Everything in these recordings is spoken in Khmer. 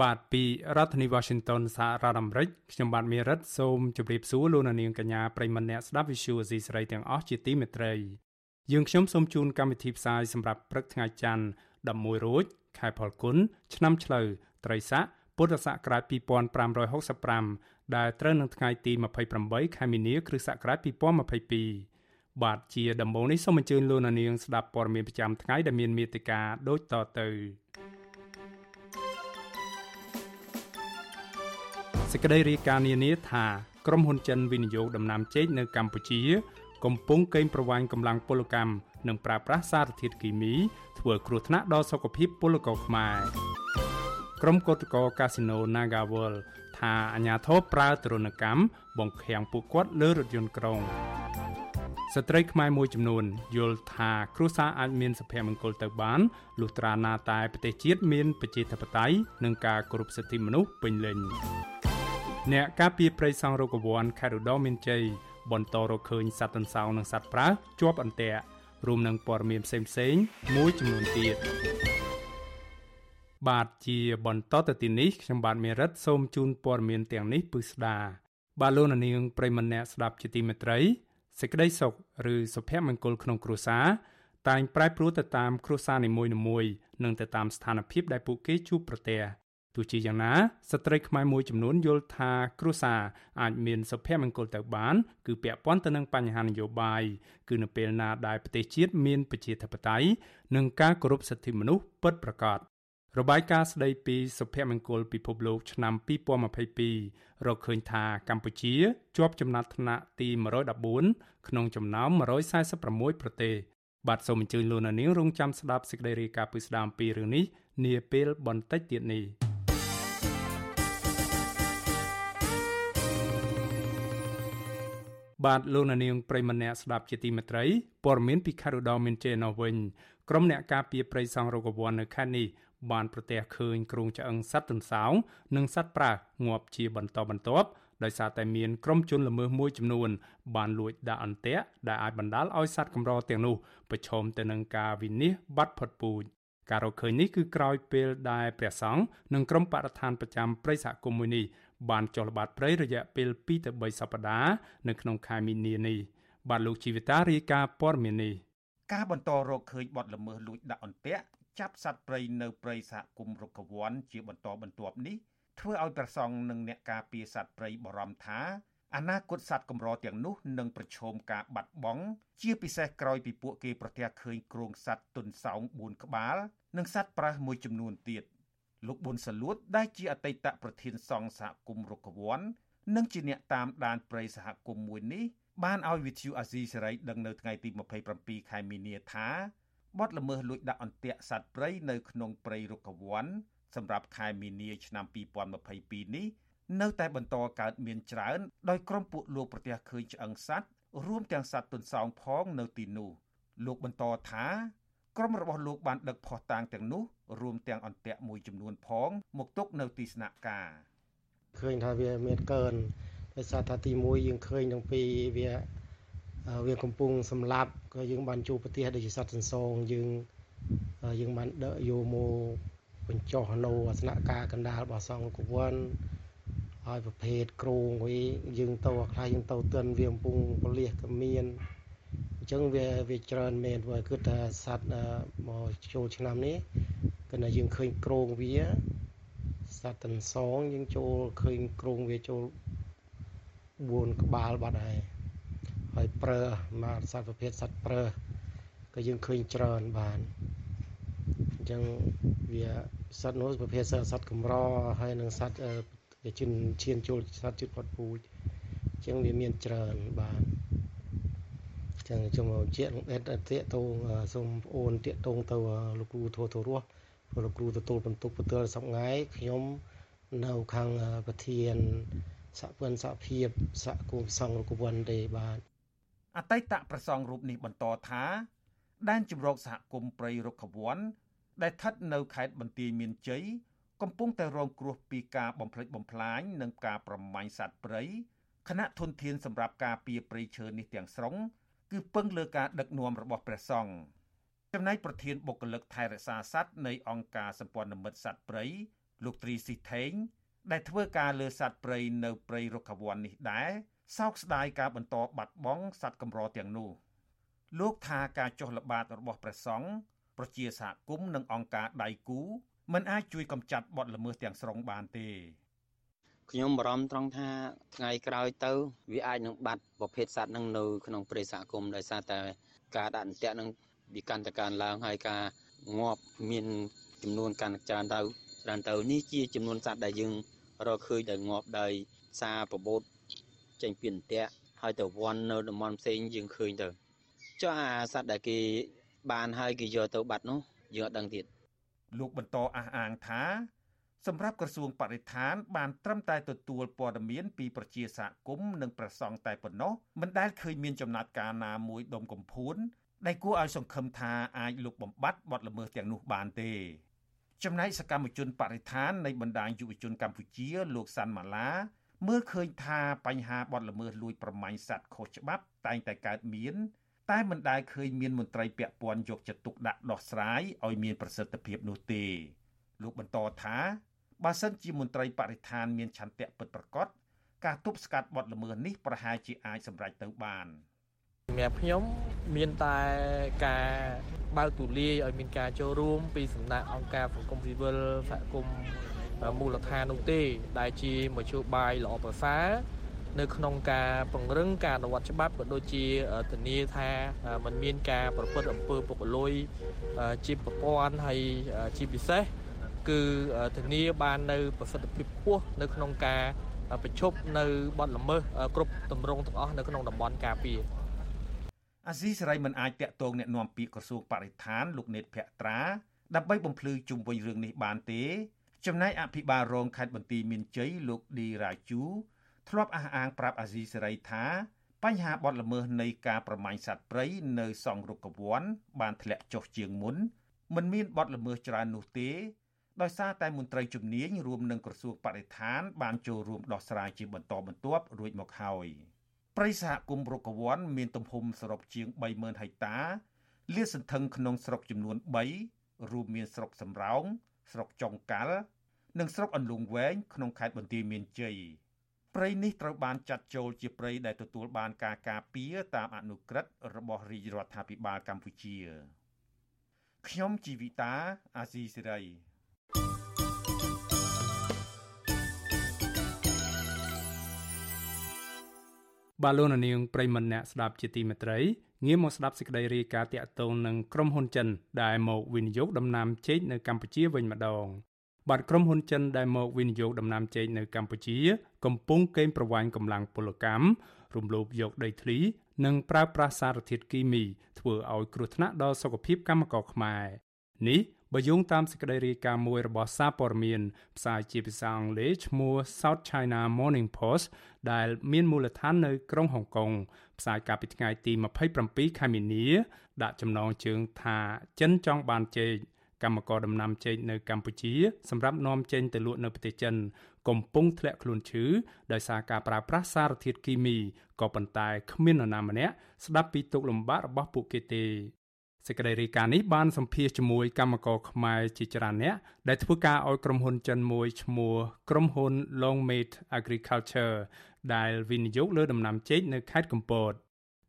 បាទពីរដ្ឋធានី Washington សហរដ្ឋអាមេរិកខ្ញុំបាទមេរិតសូមជម្រាបសួរលោកអ្នកនាងកញ្ញាប្រិយមិត្តអ្នកស្ដាប់ Vithu Azisari ទាំងអស់ជាទីមេត្រីយើងខ្ញុំសូមជូនកម្មវិធីផ្សាយសម្រាប់ព្រឹកថ្ងៃច័ន្ទ11រោចខែផលគុណឆ្នាំឆ្លូវត្រីស័កពុទ្ធសករាជ2565ដែលត្រូវនឹងថ្ងៃទី28ខែមីនាគ្រិស្តសករាជ2022បាទជាដំបូងនេះសូមអញ្ជើញលោកនាងស្ដាប់ព័ត៌មានប្រចាំថ្ងៃដែលមានមេត្តាដូចតទៅ សេចក្តីរាយការណ៍នានាថាក្រុមហ៊ុនចិនវិនិយោគដំណាំចេកនៅកម្ពុជា កំពុងកេងប្រវ័ញ្ចកម្លាំងពលកម្មនិងប្រើប្រាស់សារធាតុគីមី ធ្វើគ្រោះថ្នាក់ដល់សុខភាពពលករខ្មែរក្រុមកោតក្រកាស៊ីណូ Nagawal ថាអាញាធរប្រើទរណកម្មបង្ខាំងពួកគាត់លើរថយន្តក្រុងស្ត្រីខ្មែរមួយចំនួនយល់ថាគ្រួសារអាចមានសុភមង្គលទៅបានលុះត្រាណាតែប្រទេសជាតិមានប្រជាធិបតេយ្យនិងការគោរពសិទ្ធិមនុស្សពេញលេញ អ្នកការពារព្រៃសង់រកវ័នខេត្តឧត្តរមានជ័យបន្តរកឃើញសត្វទន្សោងនិងសត្វប្រើជាប់អន្ទាក់រួមនឹងព័ត៌មានផ្សេងៗមួយចំនួនទៀតបាទជាបន្តទៅទីនេះខ្ញុំបាទមេរិតសូមជូនព័ត៌មានទាំងនេះពឺស្ដាបាទលោកនាងប្រិមម្នាក់ស្ដាប់ជាទីមេត្រីសេចក្តីសុខឬសុភមង្គលក្នុងគ្រួសារតែងប្រែប្រួលទៅតាមគ្រួសារនីមួយៗនិងទៅតាមស្ថានភាពដែលពួកគេជួបប្រទះ ទោះជាយ៉ាងណាស្ត្រីខ្មែរមួយចំនួនយល់ថាគ្រួសារអាចមានសុភមង្គលទៅបាន គឺពាក់ព័ន្ធទៅនឹងបញ្ហានយោបាយគឺនៅពេលណាដែលប្រទេសជាតិមានប្រជាធិបតេយ្យនិងការគោរពសិទ្ធិមនុស្សពិតប្រាកដរបាយការណ៍ស្ដីពីសុភមង្គលពិភពលោកឆ្នាំ2022រកឃើញថាកម្ពុជាជាប់ចំណាត់ថ្នាក់ទី114ក្នុងចំណោម146ប្រទេសបាទសូមអញ្ជើញលោកនាងរងចាំស្ដាប់សេចក្តីរាយការណ៍ពីស្ដាមពីរឿងនេះនាពេលបន្តិចទៀតនេះ បាទលោកនាងប្រិមម្នាក់ស្ដាប់ជាទីមេត្រីព័ត៌មានពីខេត្តឧត្តរមានជ័យនៅវិញក្រុមអ្នកការពារព្រៃសង់រកវ័ននៅខេត្តនេះបានប្រទះឃើញគ្រោងឆ្អឹងសត្វទន្សោងនិងសត្វប្រើងាប់ជាបន្តបន្ទាប់ដោយសារតែមានក្រុមជនល្មើសមួយចំនួន បានលួចដាក់អន្ទាក់ដែលអាចបណ្ដាលឲ្យសត្វកម្រទាំងនោះប្រឈមទៅនឹងការវិនិច្ឆ័យបាត់ផុតពូជការរកឃើញនេះគឺក្រោយពេលដែលព្រះសង្ឃនិងក្រុមបរិស្ថានប្រចាំព្រៃសហគមន៍មួយនេះ បានចុះល្បាតព្រៃរយៈពេល2ទៅ3សប្តាហ៍នៅក្នុងខែមីនានេះបាទលោកជីវិតារាយការណ៍ព័ត៌មាននេះការបន្តរកឃើញបទល្មើសលួចដាក់អន្ទាក់ចាប់សត្វព្រៃនៅព្រៃសហគមន៍រុក្ខវ័នជាបន្តបន្ទាប់នេះធ្វើឲ្យប្រសង់និងអ្នកការពារសត្វព្រៃបារម្ភថាអនាគតសត្វកម្រទាំងនោះនឹងប្រឈមការបាត់បង់ជាពិសេសក្រោយពីពួកគេប្រទះឃើញគ្រោងសត្វទុនសោង4ក្បាល និងសត្វប្រើសមួយចំនួនទៀត លោកប៊ុនសាលួតដែលជាអតីតប្រធានសង្ឃសហគមន៍រុក្ខវ័ននិងជាអ្នកតាមដានព្រៃសហគមន៍មួយនេះបានឲ្យវិទ្យុអាស៊ីសេរីដឹងនៅថ្ងៃទី27ខែមីនាថាបទល្មើសលួចដាក់អន្ទាក់សត្វព្រៃនៅក្នុងព្រៃរុក្ខវ័នសម្រាប់ខែមីនាឆ្នាំ2022នេះនៅតែបន្តកើតមានច្រើនដោយក្រុមពួកលោកប្រទះឃើញឆ្អឹងសត្វរួមទាំងសត្វទុនសោងផងនៅទីនោះលោកបន្តថា ក្រុមរបស់លោកបានដឹកភស្តុតាងទាំងនោះរួមទាំងអន្ទាក់មួយចំនួនផង មកទុកនៅទីស្នាក់ការឃើញថាវាមានកើនដោយសារថាទី1យើងឃើញទាំងពីរវាវាកំពុងសម្លាប់ក៏យើងបានជួបប្រទេសដូចជាសត្វសន្សងយើងយើងបានដកយកមកបញ្ចុះនៅអាសនៈការកណ្ដាលរបស់សង្ឃកវ័នហើយប្រភេទគ្រងវិញយើងទៅខ្លះយើងទៅទិនវាកំពុងពលាសក៏មានអញ្ចឹងវាវាច្រើនមែនព្រោះគឺថាសត្វមកចូលឆ្នាំនេះគឺថាយើងឃើញគ្រងវាសត្វតន្សងយើងចូលឃើញគ្រងវាចូល4ក្បាលបាត់ហើយហើយប្រើមកសត្វប្រភេទសត្វប្រើក៏យើងឃើញច្រើនបានអញ្ចឹងវាសត្វនោះប្រភេទសត្វកម្រហើយនិងសត្វវាជិនឈានចូលសត្វជិតផុតពូជអញ្ចឹងវាមានច្រើនបានអញ្ចឹងខ្ញុំជាអេតតាកតងសូមប្អូនតាកតងទៅលោកគ្រូធោធរស់លោកគ្រូទទួលបន្ទុកបន្ទល់សប្ងៃខ្ញុំនៅខាងប្រធានសហព័ន្ធសហភាពសហគមន៍សង្ឃរុក្ខវ័នទេបាទអតីតប្រសង់រូបនេះបន្តថាដែនជំរកសហគមន៍ព្រៃរុក្ខវ័នដែលស្ថិតនៅខេត្តបន្ទាយមានជ័យកំពុងតែរងគ្រោះពីការបំផ្លិចបំផ្លាញនិងការប្រមាញ់សត្វព្រៃគណៈធនធានសម្រាប់ការពារព្រៃឈើនេះទាំងស្រុង គឺពឹងលើការដឹកនាំរបស់ព្រះសង្ឃចំណែកប្រធានបុគ្គលិកថែរក្សាសត្វនៃអង្គការសម្ព័ន្ធមិត្តសត្វព្រៃលោកទ្រីស៊ីថេងដែលធ្វើការលើសត្វព្រៃនៅព្រៃរុក្ខវ័ននេះដែរសោកស្ដាយការបន្តបាត់បង់សត្វកម្រទាំងនោះលោកថាការចុះល្បាតរបស់ព្រះសង្ឃប្រជាសហគមន៍និងអង្គការដៃគូមិនអាចជួយកម្ចាត់បទល្មើសទាំងស្រុងបានទេ ខ្ញុំបារម្ភត្រង់ថាថ្ងៃក្រោយទៅ វាអាចនឹងបាត់ប្រភេទសត្វនឹងនៅក្នុងព្រៃសហគមន៍ដោយសារតែការដាក់អន្ទាក់នឹងវាកាន់តែកើនឡើងហើយការងាប់មានចំនួនកាន់តែច្រើនទៅច្រើនទៅនេះជាចំនួនសត្វដែលយើងរកឃើញដែលងាប់ដោយសារប្របូតចេញពីអន្ទាក់ហើយទៅវាន់នៅតំបន់ផ្សេងយើងឃើញទៅចុះអាសត្វដែលគេបានហើយគេយកទៅបាត់នោះយើងអត់ដឹងទៀតលោកបន្តអះអាងថា សម្រាប់ក្រសួងបរិស្ថាន បានត្រឹមតែទទួលព័ត៌មានពីប្រជាសហគមន៍និងប្រសង់តែប៉ុណ្ណោះមិនដែលឃើញមានចំណាត់ការណាមួយដុំកំភួនដែលគួរឲ្យសង្ឃឹមថាអាចលុបបំបាត់បទល្មើសទាំងនោះបានទេចំណែកសកម្មជនបរិស្ថាននៃបណ្ដាញយុវជនកម្ពុជា លោកសាន់ម៉ាឡាមើលឃើញថាបញ្ហាបទល្មើសលួចប្រមាញ់សត្វខុសច្បាប់តែងតែកើតមាន តែមិនដែលឃើញមានមន្ត្រីពាក់ព័ន្ធយកចិត្តទុកដាក់ដោះស្រាយឲ្យមានប្រសិទ្ធភាពនោះទេ លោកបន្តថា បើសិនជាមន្ត្រីបរិស្ថានមានឆន្ទៈពិតប្រាកដការទប់ស្កាត់បទល្មើសនេះប្រហែលជាអាចសម្រេចទៅបានសម្រាប់ខ្ញុំមានតែការបើកទូលាយឲ្យមានការចូលរួម ពីសំណាក់អង្គការសង្គមស៊ីវិលសហគមន៍មូលដ្ឋាននោះទេ ដែលជាមជ្ឈបាយល្អប្រសើរនៅក្នុងការពង្រឹងការអនុវត្តច្បាប់ក៏ដូចជាធានាថាมันមានការប្រព្រឹត្តអំពើពុករលួយជាប្រព័ន្ធហើយជាពិសេស គឺធានាបាននៅប្រសិទ្ធភាពខ្ពស់នៅក្នុងការបញ្ឈប់នៅបទល្មើសគ្រប់ទម្រង់ទាំងអស់នៅក្នុងតំបន់ការពារអាស៊ីសេរីមិនអាចតាក់ទងแนะនាំពាក្យក្រសួងបរិស្ថានលោកនេតភក្ត្រាដើម្បីបំភ្លឺជុំវិញរឿងនេះបានទេចំណែកអភិបាលរងខេត្តបន្ទាយមានជ័យលោកឌីរ៉ាជូធ្លាប់អះអាងប្រាប់អាស៊ីសេរីថាបញ្ហាបទល្មើសនៃការប្រមាញ់សត្វព្រៃនៅសង្រុកកវ័នបានធ្លាក់ចុះជាងមុនមិនមានបទល្មើសច្រើននោះទេ ដោយសារតែមន្ត្រីជំនាញរួមនឹងក្រសួងបរិស្ថាន បានចូលរួមដោះស្រាយជាបន្តបន្ទាប់រួចមកហើយព្រៃសហគមន៍រុក្ខវ័នមានទំហំសរុបជាង30000ហិកតាលាតសន្ធឹងក្នុងស្រុកចំនួន3រួមមានស្រុកសំរោងស្រុកចុងកាល់និងស្រុកអន្លង់វែងក្នុងខេត្តបន្ទាយមានជ័យព្រៃនេះត្រូវបានចាត់ចូលជាព្រៃដែលទទួលបានការការពារតាមអនុក្រឹត្យរបស់រាជរដ្ឋាភិបាលកម្ពុជាខ្ញុំជីវិតាអាស៊ីសេរី បាទលោកនាងប្រិមម្នាក់ស្ដាប់ជាទីមេត្រីងាកមកស្ដាប់សេចក្តីរាយការណ៍តាក់ទងនឹងក្រុមហ៊ុនចិន ដែលមកវិនិយោគដំណាំចេកនៅកម្ពុជាវិញម្ដងបាទក្រុមហ៊ុនចិនដែលមកវិនិយោគដំណាំចេកនៅកម្ពុជា កំពុងកេងប្រវ័ញ្ចកម្លាំងពលកម្មរំលោភយកដីធ្លី និងប្រើប្រាស់សារធាតុគីមីធ្វើឲ្យគ្រោះថ្នាក់ដល់សុខភាពកម្មករខ្មែរនេះ បើយោងតាមសេចក្តីរាយការណ៍មួយរបស់សារព័ត៌មានផ្សាយជាភាសាអង់គ្លេសឈ្មោះ South China Morning Post ដែលមានមូលដ្ឋាននៅក្រុងហុងកុងផ្សាយកាលពីថ្ងៃទី27ខែមីនា ដាក់ចំណងជើងថាចិនចង់បានជែកកម្មករដំណាំចេកនៅកម្ពុជាសម្រាប់នាំចេញទៅលក់នៅប្រទេសចិន កំពុងធ្លាក់ខ្លួនឈឺដោយសារការប្រើប្រាស់សារធាតុគីមីក៏ប៉ុន្តែគ្មាននរណាម្នាក់ស្ដាប់ពីទុកលំបាករបស់ពួកគេទេ សេចក្តីរាយការណ៍នេះបានសម្ភាសជាមួយកម្មករខ្មែរជាច្រើនអ្នកដែលធ្វើការឲ្យក្រុមហ៊ុនចិនមួយឈ្មោះក្រុមហ៊ុន Longmate Agriculture ដែលវិនិយោគលើដំណាំចេកនៅខេត្តកំពត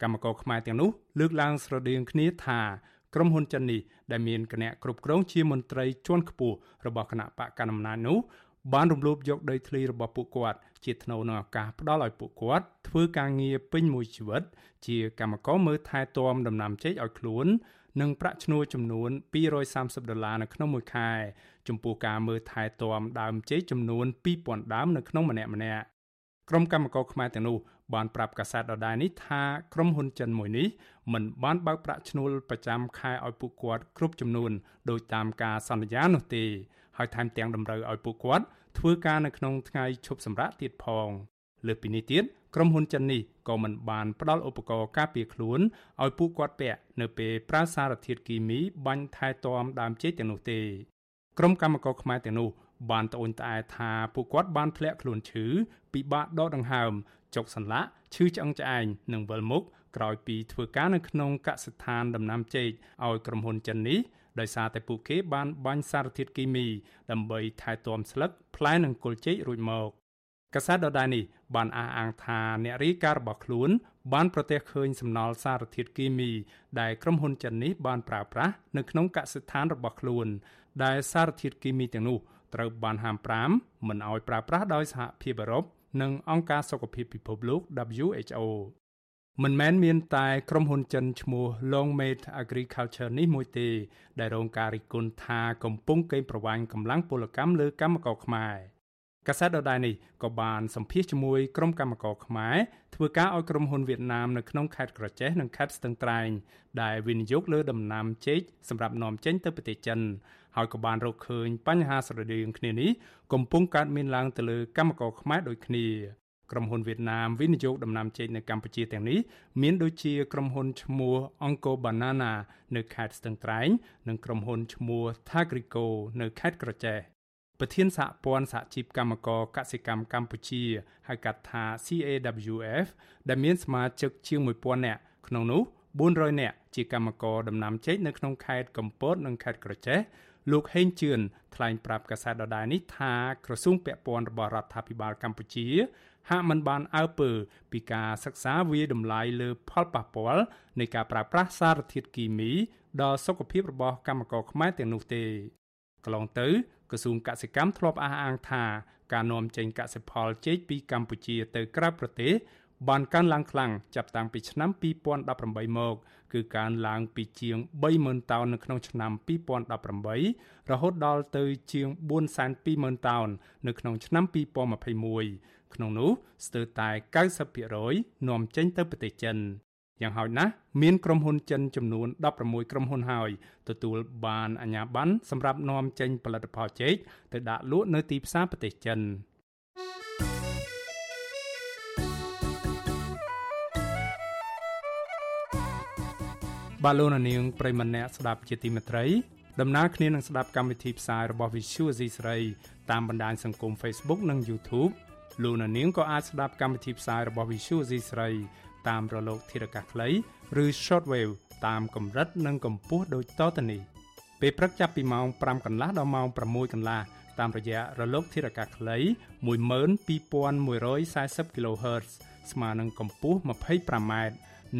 កម្មករខ្មែរទាំងនោះលើកឡើងស្រដៀងគ្នាថាក្រុមហ៊ុនចិននេះដែលមានគណៈគ្រប់គ្រងជាមន្ត្រីជាន់ខ្ពស់របស់គណៈបកកណ្ដាលអំណាចនោះបានរំលោភយកដីធ្លីរបស់ពួកគាត់ជាថ្នូវនឹងឱកាសផ្ដល់ឲ្យពួកគាត់ធ្វើការងារពេញមួយជីវិត ជាកម្មករមើលថែទាំដំណាំចេកឲ្យខ្លួន និងប្រាក់ឈ្នួលចំនួន230ដុល្លារនៅក្នុងមួយខែចំពោះការមើលថែទាំដើមចេកចំនួន2000ដើមនៅក្នុងម្នាក់ម្នាក់ក្រុមកម្មករខ្មែរទាំងនោះបានប្រាប់កាសែតដដែលនេះថាក្រុមហ៊ុនចិនមួយនេះមិនបានបើកប្រាក់ឈ្នួលប្រចាំខែឲ្យពួកគាត់គ្រប់ចំនួនដោយតាមការសន្យានោះទេហើយថែមទាំងតម្រូវឲ្យពួកគាត់ធ្វើការនៅក្នុងថ្ងៃឈប់សម្រាកទៀតផងលើពីនេះទៀត ក្រុមហ៊ុនចិននេះក៏មិនបានផ្ដល់ឧបករណ៍ការពារខ្លួនឲ្យពួកគាត់ពាក់នៅពេលប្រើសារធាតុគីមីបាញ់ថែទាំដើមចេកទាំងនោះទេក្រុមកម្មករខ្មែរទាំងនោះបានត្អូញត្អែថាពួកគាត់បានធ្លាក់ខ្លួនឈឺពិបាកដកដង្ហើមចុកសន្លាក់ឈឺឆ្អឹងឆ្អែងនិងវិលមុខក្រោយពីធ្វើការនៅក្នុងកសិដ្ឋានដំណាំចេកឲ្យក្រុមហ៊ុនចិននេះដោយសារតែពួកគេបានបាញ់សារធាតុគីមីដើម្បីថែទាំស្លឹកផ្លែនិងគល់ចេករួចមក កាសែតដដែលនេះបានអះអាងថាអ្នករាយការណ៍របស់ខ្លួន បានប្រទះឃើញសំណល់សារធាតុគីមី ដែលក្រុមហ៊ុនចិននេះបានប្រើប្រាស់នៅក្នុងកសិដ្ឋានរបស់ខ្លួន ដែលសារធាតុគីមីទាំងនោះត្រូវបានហាម5មិនឲ្យប្រើប្រាស់ដោយសហភាពអឺរ៉ុបនិងអង្គការសុខភាពពិភពលោក WHO មិនមែនមានតែក្រុមហ៊ុនចិនឈ្មោះ Longmate Agriculture នេះមួយទេ ដែលរងការរិះគន់ថាកំពុងកេងប្រវ័ញ្ចកម្លាំងពលកម្មលើកម្មករខ្មែរ កាសែតដដែលនេះក៏បានសម្ភាសជាមួយក្រុមកម្មករខ្មែរធ្វើការឲ្យក្រុមហ៊ុនវៀតណាមនៅក្នុងខេត្តក្រចេះនិងខេត្តស្ទឹងត្រែងដែលវិនិយោគលើដំណាំចេកសម្រាប់នាំចេញទៅប្រទេសចិនហើយក៏បានរកឃើញបញ្ហាស្រដៀងគ្នានេះកំពុងកើតមានឡើងទៅលើកម្មករខ្មែរដូចគ្នាក្រុមហ៊ុនវៀតណាមវិនិយោគដំណាំចេកនៅកម្ពុជាទាំងនេះមានដូចជាក្រុមហ៊ុនឈ្មោះ Onco Banana នៅខេត្តស្ទឹងត្រែង និងក្រុមហ៊ុនឈ្មោះ Thagrico នៅខេត្តក្រចេះ ប្រធានសហព័ន្ធសហជីពកម្មករកសិកម្មកម្ពុជាហៅកាត់ថា CAWF ដែលមានសមាជិកជាង1000នាក់ក្នុងនោះ400នាក់ជាកម្មករដំណាំចេកនៅក្នុងខេត្តកំពតនិងខេត្តក្រចេះលោកហេងជឿនថ្លែងប្រាប់កាសែតដដែលនេះថាក្រសួងពាក់ព័ន្ធរបស់រដ្ឋាភិបាលកម្ពុជាហាក់មិនបានអើពើពីការសិក្សាវាយតម្លៃលើផលប៉ះពាល់នៃការប្រើប្រាស់សារធាតុគីមីដល់សុខភាពរបស់កម្មករខ្មែរទាំងនោះទេកន្លងទៅ ក្រសួងកសិកម្មធ្លាប់អះអាងថាការនាំចេញកសិផលចេកពីកម្ពុជាទៅក្រៅប្រទេសបានកើនឡើងខ្លាំងចាប់តាំងពីឆ្នាំ2018មកគឺកើនឡើងពីជាង30000តោននៅក្នុងឆ្នាំ2018រហូតដល់ទៅជាង420,000តោននៅក្នុងឆ្នាំ2021ក្នុងនោះស្ទើរតែ90%នាំចេញទៅប្រទេសចិន យ៉ាងហោចណាស់មានក្រុមហ៊ុនចិនចំនួន16ក្រុមហ៊ុនហើយទទួលបានអាជ្ញាប័ណ្ណសម្រាប់នាំចេញផលិតផលចេកទៅដាក់លក់នៅទីផ្សារប្រទេសចិនបាទលោកនាងប្រិមម្នាក់ស្ដាប់ជាទីមេត្រីដំណើរគ្នានឹងស្ដាប់កម្មវិធីផ្សាយរបស់ Visual C ស្រីតាមបណ្ដាញសង្គម Facebook និង YouTube លោកនាងក៏អាចស្ដាប់កម្មវិធីផ្សាយរបស់ Visual C ស្រី តាមរលកធារកាសខ្លីឬ Shortwave តាមកម្រិតនិងកម្ពស់ដូចតទៅនេះពេលព្រឹកចាប់ពីម៉ោង5កន្លះដល់ម៉ោង6កន្លះតាមរយៈរលកធារកាសខ្លី12140 kHz ស្មើនឹងកម្ពស់ 25m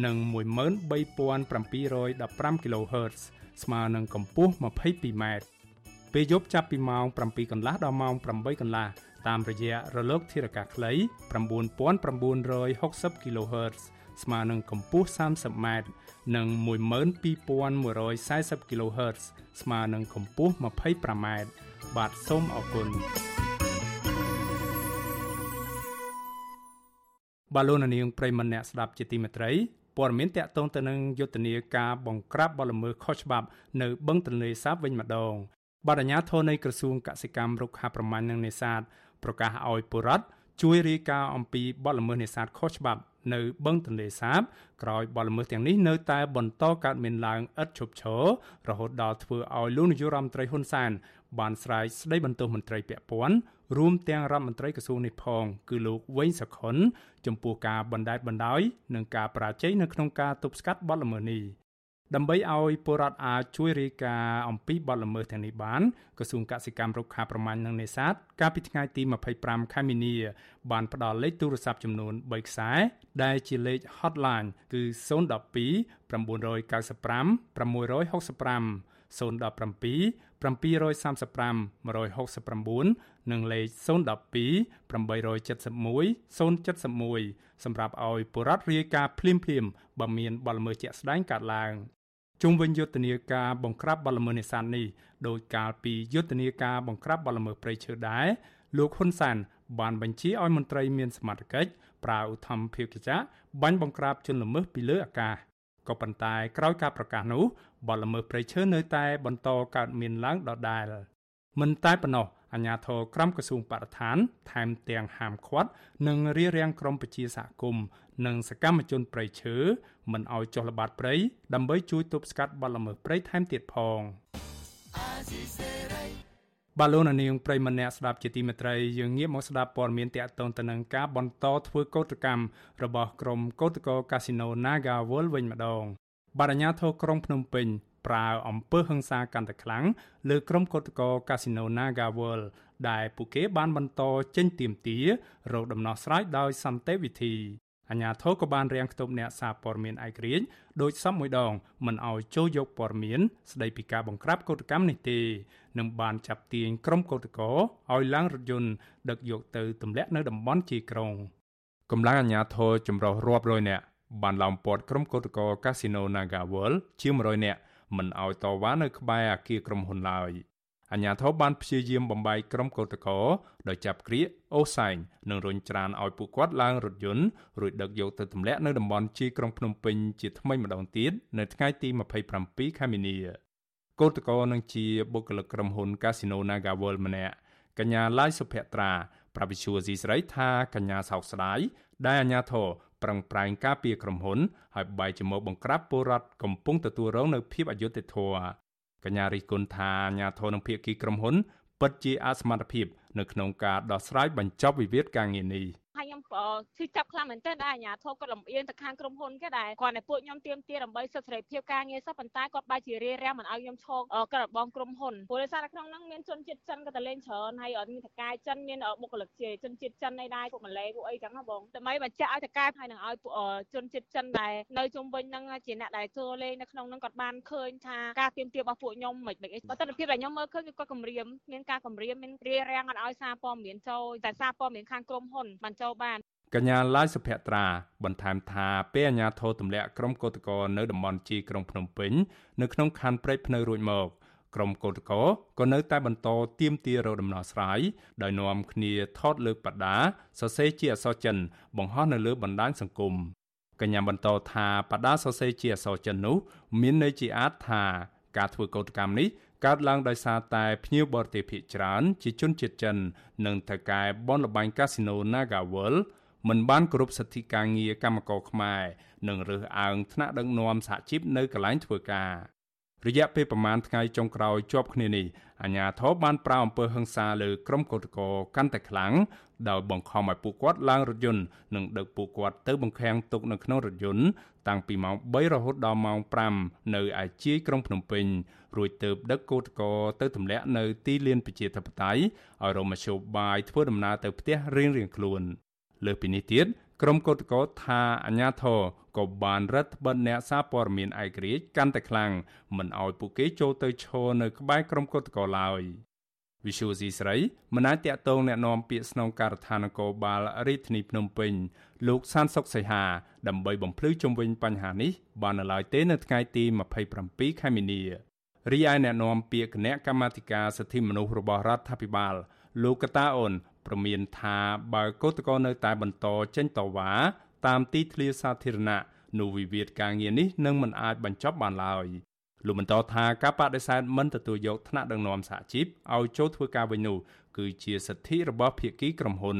និង13715 kHz ស្មើនឹងកម្ពស់ 22m ពេលយប់ចាប់ពីម៉ោង7កន្លះដល់ម៉ោង8កន្លះ តាមរយៈរលកធារកាសខ្លី9960 kHz ស្មើនឹងកម្ពស់ 30m និង12140 kHz ស្មើនឹងកម្ពស់ 25m បាទសូមអរគុណបាទលោកនាងប្រិមម្នាក់ស្ដាប់ជាទីមេត្រីព័ត៌មានតកតងទៅនឹងយុទ្ធនាការបង្ក្រាបបទល្មើសខុសច្បាប់នៅបឹងទន្លេសាបវិញម្ដងបាទអាជ្ញាធរនៃក្រសួងកសិកម្មរុក្ខាប្រមាញ់និងនេសាទ ប្រកាសឲ្យបុរដ្ឋជួយរាយការណ៍អំពីបទល្មើសនេសាទខុសច្បាប់នៅបឹងទន្លេសាបក្រោយបទល្មើសទាំងនេះនៅតែបន្តកើតមានឡើងឥតឈប់ឈររហូតដល់ធ្វើឲ្យលោកនាយករដ្ឋមន្ត្រីហ៊ុនសែនបានស្រែកស្ដីបន្ទោសមន្ត្រីពាក់ព័ន្ធរួមទាំងរដ្ឋមន្ត្រីក្រសួងនេះផង គឺលោកវែងសុខុនចំពោះការបណ្តែតបណ្តោយនិងការបរាជ័យនៅក្នុងការទប់ស្កាត់បទល្មើសនេះ ដើម្បីឲ្យពលរដ្ឋអាចជួយរាយការណ៍អំពីបទល្មើសទាំងនេះបានក្រសួងកសិកម្មរុក្ខាប្រមាញ់និងនេសាទកាលពីថ្ងៃទី25ខែមីនាបានផ្ដល់លេខទូរស័ព្ទចំនួន3ខ្សែដែលជាលេខ hotline គឺ012 995 665 017 735 169និងលេខ012 871 071សម្រាប់ឲ្យបុរដ្ឋរាយការណ៍ភ្លាមៗបើមានបលល្មើសជាក់ស្ដែងកើតឡើង ជុំវិញយុទ្ធនាការបង្ក្រាបបលល្មើសនេសាទនេះដោយកាលពីយុទ្ធនាការបង្ក្រាបបលល្មើសព្រៃឈើដែរលោកហ៊ុនសាន បានបញ្ជាឲ្យមន្ត្រីមានសមត្ថកិច្ចប្រើឧទ្ធម្ភាគចក្របាញ់បង្ក្រាបជនល្មើសពីលើអាកាសក៏ប៉ុន្តែក្រោយការប្រកាសនោះបទល្មើសព្រៃឈើនៅតែបន្តកើតមានឡើងដដែល មិនតែប៉ុណ្ណោះអអាជ្ញាធរក្រមក្រសួងបរិស្ថានថែមទាំងហាមឃាត់និងរារាំងក្រុមប្រជាសហគមន៍ និងសកម្មជនព្រៃឈើមិនឲ្យចុះល្បាតព្រៃដើម្បីជួយទប់ស្កាត់បទល្មើសព្រៃថែមទៀតផងបាឡូណានាងប្រិមម្នាក់ស្ដាប់ជាទីមេត្រីយើងងាកមកស្ដាប់ព័ត៌មានតាក់ទងទៅនឹងការបន្តធ្វើកោតកម្មរបស់ក្រុមកោតក្រកាស៊ីណូ Naga World វិញម្ដងបារញ្ញាធរក្រុងភ្នំពេញប្រើអំពើហិង្សាកាន់តែខ្លាំងលើក្រុមកោតក្រកាស៊ីណូ Naga World ដែលពួកគេបានបន្តចេញទៀមទារោគដំណោះស្រាយដោយសន្តិវិធី អាញាធរក៏បានរាំងខ្ទប់អ្នកសារព័ត៌មានឯករាជ្យដោយសំមួយដងមិនអោយចូលយកព័ត៌មាន ស្ដីពីការបង្ក្រាបកោតកម្មនេះទេនឹងបានចាប់ទាញក្រុមកោតក្រឲ្យឡើងរថយន្តដឹកយកទៅទម្លាក់នៅតំបន់ជាក្រុងកម្លាំងអាញាធរចម្រុះរាប់រយនាក់បានឡោមព័ទ្ធក្រុមកោតក្រកាស៊ីណូ Naga World ជាង100នាក់មិនអោយតវ៉ានៅក្បែរអគារក្រុមហ៊ុនឡើយ អាញាធរបានព្យាយាមបំបីក្រុមកោតក្រដោយចាប់ក្រៀកអូសែងនិងរុញច្រានឲ្យពួកគាត់ឡើងរថយន្តរួចដឹកយកទៅទម្លាក់នៅតំបន់ជីក្រុងភ្នំពេញជាថ្មីម្ដងទៀតនៅថ្ងៃទី27ខែមីនាកោតក្រនឹងជាបុគ្គលិកក្រុមហ៊ុន Casino Naga World ម្នាក់កញ្ញាឡាយសុភ័ត្រាប្រាប់វិសុវស៊ីស្រីថាកញ្ញាសោកស្ដាយដែលអាញាធរប្រឹងប្រែងការពារក្រុមហ៊ុន ហើយបែរជាមកបង្ក្រាបពលរដ្ឋកំពុងទទួលរងនៅភាពអយុត្តិធម៌ កញ្ញារិះគន់ថាអាញាធរនឹងភាគីក្រុមហ៊ុនពិតជាអសមត្ថភាពនៅក្នុងការដោះស្រាយបញ្ចប់វិវាទការងារនេះ ហើយខ្ញុំឈឺចាប់ខ្លាំងមែនទែនដែរអាជ្ញាធរគាត់លំអៀងទៅខាងក្រុមហ៊ុនគេដែរគាត់តែពួកខ្ញុំទៀមទាដើម្បីសិទ្ធិសេរីភាពការងារសោះប៉ុន្តែគាត់បែរជារារាំងមិនឲ្យខ្ញុំឈរក្រៅបងក្រុមហ៊ុនព្រោះដោយសារតែក្នុងហ្នឹងមានជនជាតិចិនក៏ទៅលេងច្រើនហើយអត់មានតកាយចិនមានបុគ្គលិកជាជនជាតិចិនឯដែរពួកម៉ាឡេពួកអីចឹងណាបងដើម្បីបញ្ជាក់ឲ្យតកាយហើយនឹងឲ្យពួកជនជាតិចិនដែរនៅជុំវិញហ្នឹងជាអ្នកដែលចូលលេងនៅក្នុងហ្នឹងគាត់បានឃើញថាការទៀមទារបស់ពួកខ្ញុំមិនមិនអីបើទស្សនវិជ្ជាដែលខ្ញុំមើលឃើញគឺគាត់គម្រាមមានការគម្រាមមានរារាំងអត់ឲ្យសារព័ត៌មានចូលតែសារព័ត៌មានខាងក្រុមហ៊ុនបានចូលបានកញ្ញាឡាយសុភ័ត្រាបន្ថែមថាពេលអាជ្ញាធរទម្លាក់ក្រុមកោតក្រនៅតំបន់ជីក្រុងភ្នំពេញនៅក្នុងខណ្ឌព្រែកភ្នៅរួចមកក្រុមកោតក្រក៏នៅតែបន្តទៀមទារកដំណោះស្រាយដោយនាំគ្នាថតលើកបដាសរសេរជាអក្សរចិន បង្ហោះនៅលើបណ្ដាញសង្គមកញ្ញាបន្តថាបដាសរសេរជាអក្សរចិននោះ មានន័យជាអាចថាការធ្វើកោតកម្មនេះ កើតឡើងដោយសារតែភ្ញៀវបរទេសភាគច្រើន ជាជនជាតិចិន និងថៅកែបនលបែងកាស៊ីណូ Naga World មិនបានគោរពសិទ្ធិការងារកម្មករខ្មែរនិងរើសអើងថ្នាក់ដឹកនាំសហជីពនៅកន្លែងធ្វើការ រយៈពេលប្រមាណថ្ងៃចុងក្រោយជាប់គ្នានេះអាជ្ញាធរបានប្រាអំពើហិង្សាលើក្រុមកោតក្រកាន់តែខ្លាំងដោយបង្ខំឲ្យពួកគាត់ឡើងរថយន្តនិងដឹកពួកគាត់ទៅបង្ខាំងទុកនៅក្នុងរថយន្តតាំងពីម៉ោង3រហូតដល់ម៉ោង5នៅឯជាយក្រុងភ្នំពេញរួចទៅដឹកកោតក្រទៅទម្លាក់នៅទីលានប្រជាធិបតេយ្យឲ្យរមជ្ឈបាយធ្វើដំណើរទៅផ្ទះរៀងៗខ្លួន។លើសពីនេះទៀត ក្រុមកោតក្រថាអាញាធរក៏បានរដ្ឋបិទអ្នកសារព័ត៌មានឯករាជ្យកាន់តែខ្លាំងមិនឲ្យពួកគេចូលទៅឈរនៅក្បែរក្រុមកោតក្រឡើយវិសុយស៊ីស្រីមិនអាចតាក់ទងแนะនាំពាក្យស្នងការដ្ឋាននគរបាលរាជធានីភ្នំពេញលោកសានសុកសីហាដើម្បីបំភ្លឺជុំវិញបញ្ហានេះបាននៅឡើយទេនៅថ្ងៃទី27ខែមីនារីឯแนะនាំពាក្យគណៈកម្មាធិការសិទ្ធិមនុស្សរបស់រដ្ឋាភិបាលលោកកតាអូន ព្រមានថាបើកោតក្រនៅតែបន្តចេញតវ៉ាតាមទីធ្លាសាធារណៈនោះវិវាទការងារនេះនឹងមិនអាចបញ្ចប់បានឡើយលោកបន្តថាការបដិសេធមិនទទួលយកថ្នាក់ដឹកនាំសហជីពឲ្យចូលធ្វើការវិញនោះគឺជាសិទ្ធិរបស់ភាគីក្រុមហ៊ុន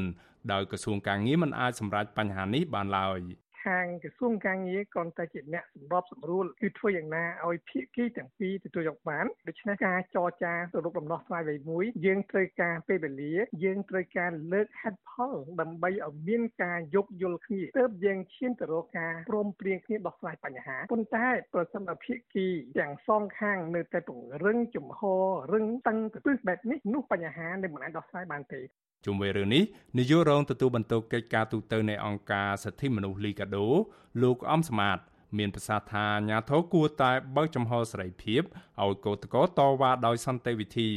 ដោយក្រសួងការងារមិនអាចសម្រេចបញ្ហានេះបានឡើយ។ ខាងក្រសួងការងារគ្រាន់តែជាអ្នកសម្របសម្រួលគឺធ្វើយ៉ាងណាឲ្យភាគីទាំងពីរទទួលយកបានដូច្នេះការចរចាទៅរកដំណោះស្រាយអ្វីមួយយើងត្រូវការពេលវេលាយើងត្រូវការលើកហេតុផលដើម្បីឲ្យមានការយោគយល់គ្នាទើបយើងឈានទៅរកការព្រមព្រៀងគ្នាដោះស្រាយបញ្ហាប៉ុន្តែប្រសិនបើភាគីទាំងសងខាងនៅតែពង្រឹងជំហររឹងតឹងទៅទិសបែបនេះនោះបញ្ហានឹងមិនអាចដោះស្រាយបានទេ ជុំវិញរឿងនេះនាយករងទទួលបន្ទុកកិច្ចការទូតនៃអង្គការសិទ្ធិមនុស្សលីកាដូលោកអំសមាតមានប្រសាសន៍ថាអាញាធរគួរតែបើកចំហសេរីភាពឲ្យកោតកោតវ៉ាដោយសន្តិវិធី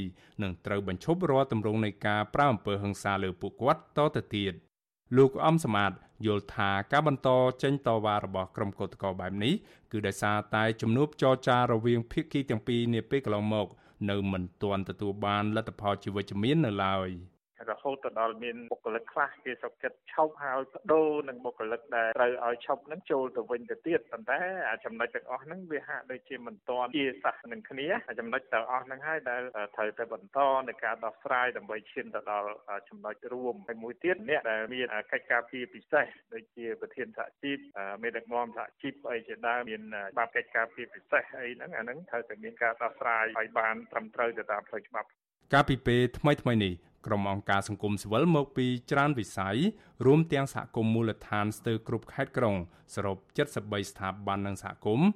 និងត្រូវបញ្ឈប់រាល់ទម្រង់នៃការប្រើអំពើហិង្សាលើពួកគាត់តទៅទៀតលោកអំសមាតយល់ថាការបន្តចេញតវ៉ារបស់ក្រុមកោតកោបែបនេះគឺដោយសារតែជំនួបចរចារវាងភាគីទាំងពីរនាពេលកន្លងមក នៅមិនទាន់ទទួលបានលទ្ធផលជាវិជ្ជមាននៅឡើយ។ រហូតទៅដល់មានបុគ្គលិកខ្លះគេសុខចិត្តឈប់ហើយបដូរនឹងបុគ្គលិកដែលត្រូវឲ្យឈប់នឹងចូលទៅវិញទៅទៀតប៉ុន្តែចំណុចទាំងអស់ហ្នឹងវាហាក់ដូចជាមិនទាន់ជាសះនឹងគ្នាចំណុចទាំងអស់ហ្នឹងហើយដែលត្រូវតែបន្តในការដោះស្រាយដើម្បីឈានទៅដល់ចំណុចរួមហើយមួយទៀតអ្នកដែលមានកិច្ចការពីពិសេសដូចជាប្រធានសហជីពមេដឹកនាំសហជីពអីជាដើមមានច្បាប់កិច្ចការពីពិសេសអីហ្នឹងអាហ្នឹងត្រូវតែមានការដោះស្រាយឲ្យបានត្រឹមត្រូវទៅតាមផ្លូវច្បាប់កាលពីពេលថ្មីថ្មីនេះ ក្រុមអង្គការសង្គមស៊ីវិលមកពីច្រើនវិស័យរួមទាំងសហគមន៍មូលដ្ឋានស្ទើរគ្រប់ខេត្តក្រុងសរុប73ស្ថាប័ននិងសហគមន៍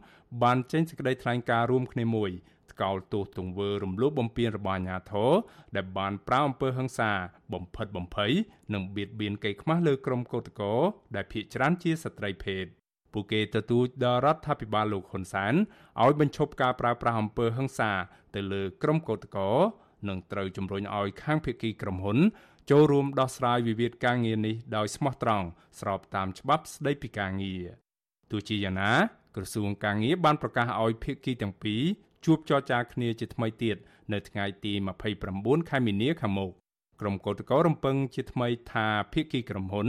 បានចេញសេចក្តីថ្លែងការណ៍រួមគ្នាមួយថ្កោលទោសទង្វើរំលោភបំពានរបស់អាជ្ញាធរដែលបានប្រើអំពើហិង្សាបំផិតបំភ័យនិងបៀតបៀនកេរ្តិ៍ខ្មាស់លើក្រុមកោតក្រដែលភ ieck ច្រើនជាស្ត្រីភេទពួកគេទទូចដល់រដ្ឋាភិបាលលោកហ៊ុនសែនឲ្យបញ្ឈប់ការប្រើប្រាស់អំពើហិង្សាទៅលើក្រុមកោតក្រ និងត្រូវជំរុញឲ្យខាងភៀកគីក្រុមហ៊ុន ចូលរួមដោះស្រាយវិវាទការងារនេះដោយស្មោះត្រង់ស្របតាមច្បាប់ស្តីពីការងារទោះជាយ៉ាងណា ក្រសួងការងារបានប្រកាសឲ្យភៀកគីទាំងពីរជួបចរចាគ្នាជាថ្មីទៀតនៅថ្ងៃទី29ខែមីនាខាងមុខក្រុមកោតក្ររំពឹងជាថ្មីថាភៀកគីក្រុមហ៊ុន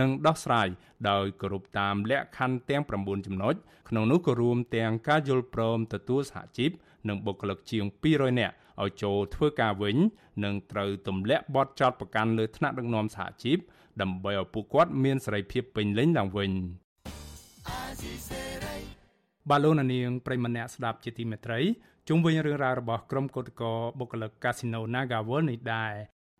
នឹងដោះស្រាយដោយគោរពតាមលក្ខខណ្ឌទាំង9ចំណុចក្នុងនោះក៏រួមទាំងការយល់ព្រមទទួលសហជីពនិងបុគ្គលិកជាង200នាក់ ឲ្យចូលធ្វើការវិញនិងត្រូវទម្លាក់បទចោទប្រកាន់លើថ្នាក់ដឹកនាំសហជីពដើម្បីឲ្យពួកគាត់មានសេរីភាពពេញលេញឡើងវិញបាឡូណានាងប្រិមម្នាក់ស្ដាប់ជាទីមេត្រីជុំវិញរឿងរ៉ាវរបស់ក្រុមកោតក្របុគ្គលិកកាស៊ីណូ Naga World នេះដែរ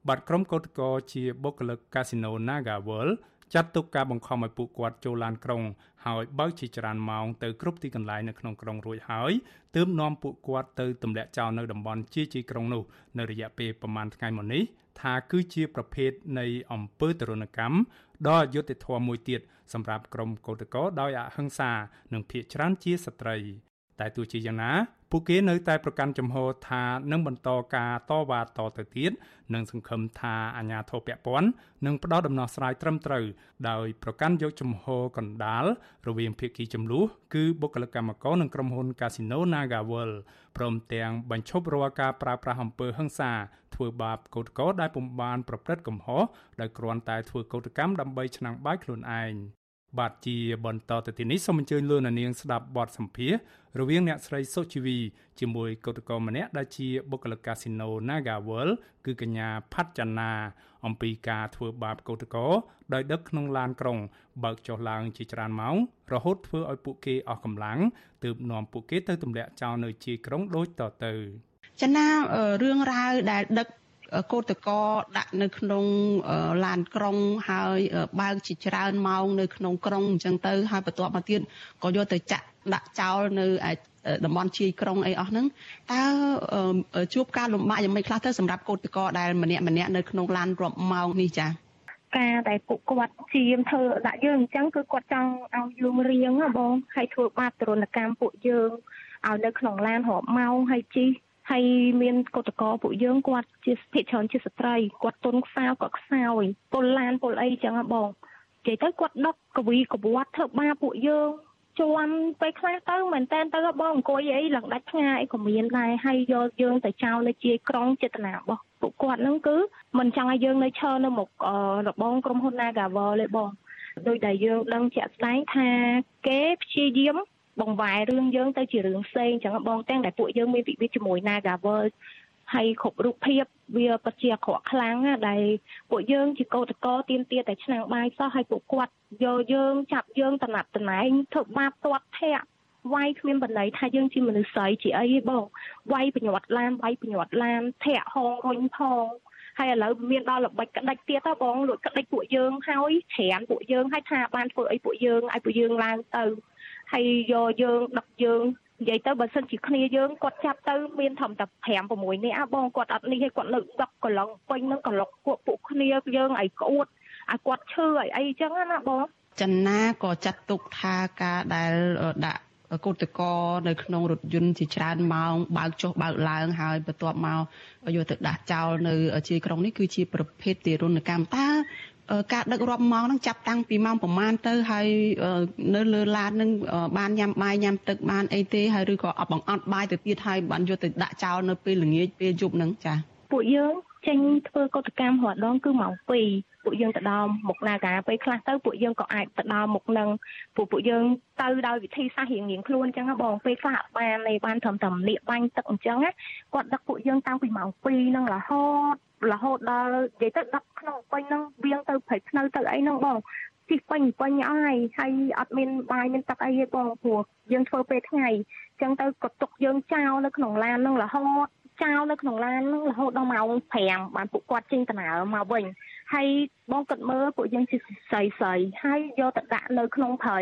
បាត់ក្រុមកោតក្រជាបុគ្គលិកកាស៊ីណូ Naga World ចាត់ទុកការបង្ខំឲ្យពួកគាត់ចូលឡានក្រុងហើយបើកជាច្រើនម៉ោងទៅគ្រប់ទីកន្លែងនៅក្នុងក្រុងរួចហើយទើបនាំពួកគាត់ទៅទម្លាក់ចោលនៅតំបន់ជាជីក្រុងនោះនៅរយៈពេលប្រមាណថ្ងៃមុននេះថាគឺជាប្រភេទនៃអំពើទរណកម្មដ៏អយុត្តិធម៌មួយទៀតសម្រាប់ក្រុមកោតក្រដោយអហិង្សានិងភៀកច្រើនជាស្ត្រី តែទោះជាយ៉ាងណាពួកគេនៅតែប្រកាន់ចំហថានឹងបន្តការតវ៉ាតទៅទៀតនិងសង្ឃឹមថាអាជ្ញាធរពាក់ព័ន្ធនឹងផ្ដល់ដំណោះស្រាយត្រឹមត្រូវដោយប្រកាន់យកចំហកណ្ដាលរវាងភាគីចំនួនគឺបុគ្គលិកកម្មករនិងក្រុមហ៊ុន Casino NagaWorld ព្រមទាំងបញ្ឈប់រាល់ការប្រើប្រាស់អំពើហិង្សាធ្វើបាបកោតក្រដែលពុំបានប្រព្រឹត្តកំហុសដោយគ្រាន់តែធ្វើកោតកម្មដើម្បីឆ្នាំងបាយខ្លួនឯង បាទជាបន្តទៅទីនេះសូមអញ្ជើញលោកនាងស្ដាប់បទសម្ភាសរវាងអ្នកស្រីសុជីវីជាមួយកោតក្រម្នាក់ដែលជាបុគ្គលិកកាស៊ីណូ Naga World គឺកញ្ញាផាត់ចនាអំពីការធ្វើបាបកោតក្រដោយដឹកក្នុងឡានក្រុង បើកចុះឡើងជាច្រើនម៉ោងរហូតធ្វើឲ្យពួកគេអស់កម្លាំងទើបនាំពួកគេទៅទម្លាក់ចោលនៅជាក្រុងដូចតទៅចំណារឿងរ៉ាវដែលដឹក កោតកោដាក់នៅក្នុងឡានក្រុងហើយបើកជាច្រើនម៉ោងនៅក្នុងក្រុងអញ្ចឹងទៅហើយបន្ទាប់មកទៀតក៏យកទៅចាក់ដាក់ចោលនៅតំបន់ជាយក្រុងអីអស់ហ្នឹងតើជួបការលំបាកយ៉ាងម៉េចខ្លះទៅសម្រាប់កោតកោដែលម្នាក់ម្នាក់នៅក្នុងឡានរាប់ម៉ោងនេះចា៎ការដែលពួកគាត់ជាមធ្វើដាក់យើងអញ្ចឹងគឺគាត់ចង់ឲ្យយើងរៀងបងហើយធ្វើបាបទរណកម្មពួកយើងឲ្យនៅក្នុងឡានរាប់ម៉ោងហើយជី ហើយមានកតកោពួកយើងគាត់ជាភិកច្រើនជាស្ត្រីគាត់ទុនខ្សោយគាត់ខ្សោយពលឡានពលអីចឹងហ៎បងនិយាយទៅគាត់ដកកវីកវត្តធ្វើបាពួកយើងជួនពេលខ្លះទៅមែនតើទៅបងអង្គុយអីឡើងដាច់ផ្ងាយក៏មានដែរហើយយកយើងទៅចោលនៅជាក្រុងចេតនារបស់ពួកគាត់ហ្នឹងគឺមិនចង់ឲ្យយើងនៅឈរនៅមុខរបងក្រុមហ៊ុន Nagavel ទេបងដោយដែលយើងដឹងជាក់ស្ដែងថាគេព្យាយាម បង្វែររឿងយើងទៅជារឿងផ្សេងចឹងបងទាំងដែលពួកយើងមានវិវាទជាមួយ Nagavel ហើយគ្រប់រូបភាពវាពិតជាអាក្រក់ខ្លាំងណាស់ដែលពួកយើងជាកោតកោទៀមទាតែឆ្នាំងបាយសោះហើយពួកគាត់យកយើងចាប់យើងតំណាត់តំណែងធ្វើបាបទាត់ធាក់វាយគ្មានបណ្ដៃថាយើងជាមនុស្សស្រីជាអីទេបងវាយបញ្ញត្តិឡានវាយបញ្ញត្តិឡានធាក់ហងរុញផងហើយឥឡូវមានដល់ល្បិចក្តិចទៀតទៅបងលួចក្តិចពួកយើងហើយច្រានពួកយើងហើយថាបានធ្វើអីពួកយើងឲ្យពួកយើងឡើងទៅ ហើយយកយើងដឹកយើងនិយាយទៅបើសិនជាគ្នាយើងគាត់ចាប់ទៅមានត្រឹមតែ5 6នាក់បងគាត់អត់នេះឲ្យគាត់លើកដឹកកន្លងពេញនឹងកន្លុកពួកពួកគ្នាយើងឲ្យក្អួតឲ្យគាត់ឈឺឲ្យអីចឹងណាបងចំណាក៏ចាត់ទុកថាការដែលដាក់កោតកោនៅក្នុងរថយន្តជាច្រើនម៉ោងបើកចុះបើកឡើងហើយបន្ទាប់មកយកទៅដាក់ចោលនៅជាក្រុងនេះគឺជាប្រភេទទារុណកម្មតើ ការដឹករាប់ម៉ោងហ្នឹងចាប់តាំងពីម៉ោងប្រហែលទៅហើយនៅលើឡានហ្នឹងបានញ៉ាំបាយញ៉ាំទឹកបានអីទេហើយឬក៏អត់បង្អត់បាយទៅទៀតហើយបានយកទៅដាក់ចោលនៅពេលល្ងាចពេលយប់ហ្នឹងចា៎ពួកយើង ចេញធ្វើកតកម្មរាល់ដងគឺម៉ោង2ពួកយើងទៅដល់មុខនាការពេលខ្លះទៅពួកយើងក៏អាចទៅដល់មុខនឹងពួកពួកយើងទៅដោយវិធីសាស្ត្ររៀងរៀងខ្លួនអញ្ចឹងបងពេលខ្លះបាននេះបានត្រឹមតែលាកបាញ់ទឹកអញ្ចឹងគាត់ដឹកពួកយើងតាំងពីម៉ោង2ហ្នឹងរហូតរហូតដល់និយាយទៅដឹកក្នុងពេញហ្នឹងវៀងទៅព្រៃភ្នៅទៅអីហ្នឹងបងជិះពេញពេញអស់ហើយហើយអត់មានបាយមានទឹកអីទេបងព្រោះយើងធ្វើពេលថ្ងៃអញ្ចឹងទៅក៏ទុកយើងចោលនៅក្នុងឡានហ្នឹងរហូត ចោលនៅក្នុងឡានហ្នឹងរហូតដល់ម៉ោង5បានពួកគាត់ចេញដំណើរមកវិញ ហើយបងគិតមើលពួកយើងជាស្រីស្រីហើយយកទៅដាក់នៅក្នុងព្រៃ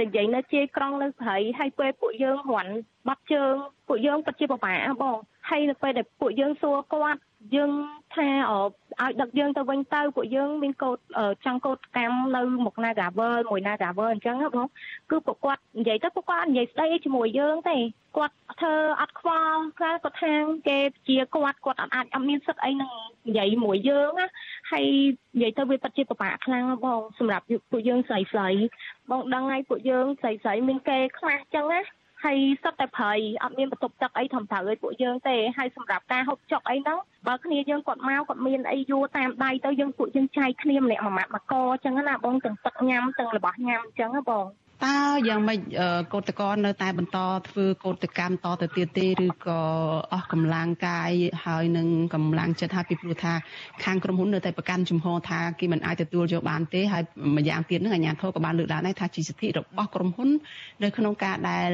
និយាយនៅជាក្រង់នៅព្រៃហើយពេលពួកយើងរាន់បាត់ជើងពួកយើងពិតជាពិបាកបងហើយនៅពេលដែលពួកយើងសួរគាត់យើងថាឲ្យដឹកយើងទៅវិញទៅពួកយើងមានកោតចង់កោតកម្មនៅមុខ Nagavel មួយ Nagavel អញ្ចឹងបងគឺពួកគាត់និយាយទៅពួកគាត់និយាយស្ដីជាមួយយើងទេគាត់ធ្វើអត់ខ្វល់ខ្លះគាត់ថាគេជាគាត់គាត់អត់អាចអត់មានសិទ្ធអីនឹងនិយាយមួយយើងណា ហើយនិយាយទៅវាពិតជាពិបាកខ្លាំងបងសម្រាប់ពួកយើងស្រីស្រីបងដឹងហើយពួកយើងស្រីស្រីមានគេខ្មាស់អញ្ចឹងណាហើយសុទ្ធតែប្រៃអត់មានបន្ទប់ទឹកអីធំត្រូវឲ្យពួកយើងទេហើយសម្រាប់ការហូបចុកអីហ្នឹងបើគ្នាយើងគាត់មកគាត់មានអីយួរតាមដៃទៅយើងពួកយើងចែកគ្នាម្នាក់មួយម៉ាត់មួយកអញ្ចឹងណាបងទាំងទឹកញ៉ាំទាំងរបស់ញ៉ាំអញ្ចឹងណាបង តើយ៉ាងម៉េចកោតកោនៅតែបន្តធ្វើកោតកម្មតទៅទៀតទេឬក៏អស់កម្លាំងកាយហើយនឹងកម្លាំងចិត្តហើយពីព្រោះថាខាងក្រុមហ៊ុននៅតែប្រកាន់ជំហរថាគេមិនអាចទទួលយកបានទេហើយម្យ៉ាងទៀតនឹងអាជ្ញាធរក៏បានលើកឡើងដែរថាជាសិទ្ធិរបស់ក្រុមហ៊ុននៅក្នុងការដែល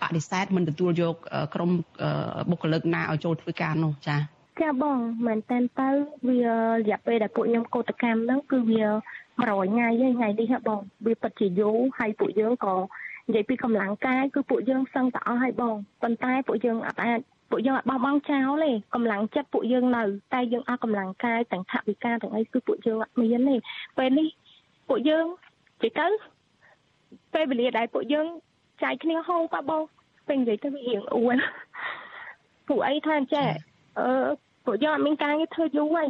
បដិសេធមិនទទួលយកក្រុមបុគ្គលិកណាឲ្យចូលធ្វើការនោះចា៎ចាបងមែនតើទៅវារយៈពេលដែលពួកខ្ញុំកោតកម្មហ្នឹងគឺវា 100ថ្ងៃហើយថ្ងៃនេះហ៎បងវាពិតជាយូរហើយពួកយើងក៏និយាយពីកម្លាំងកាយគឺពួកយើងសឹងតែអស់ហើយបងប៉ុន្តែពួកយើងអត់អាចពួកយើងអត់បោះបង់ចោលទេកម្លាំងចិត្តពួកយើងនៅតែយើងអស់កម្លាំងកាយទាំងថវិកាទាំងអីគឺពួកយើងអត់មានទេពេលនេះពួកយើងនិយាយទៅពេលវេលាដែលពួកយើងចែកគ្នាហូបប៉បងពេលនិយាយទៅវារៀងអួនពួកអីថាចេះអឺពួកយើងអត់មានការងារធ្វើយូរហើយ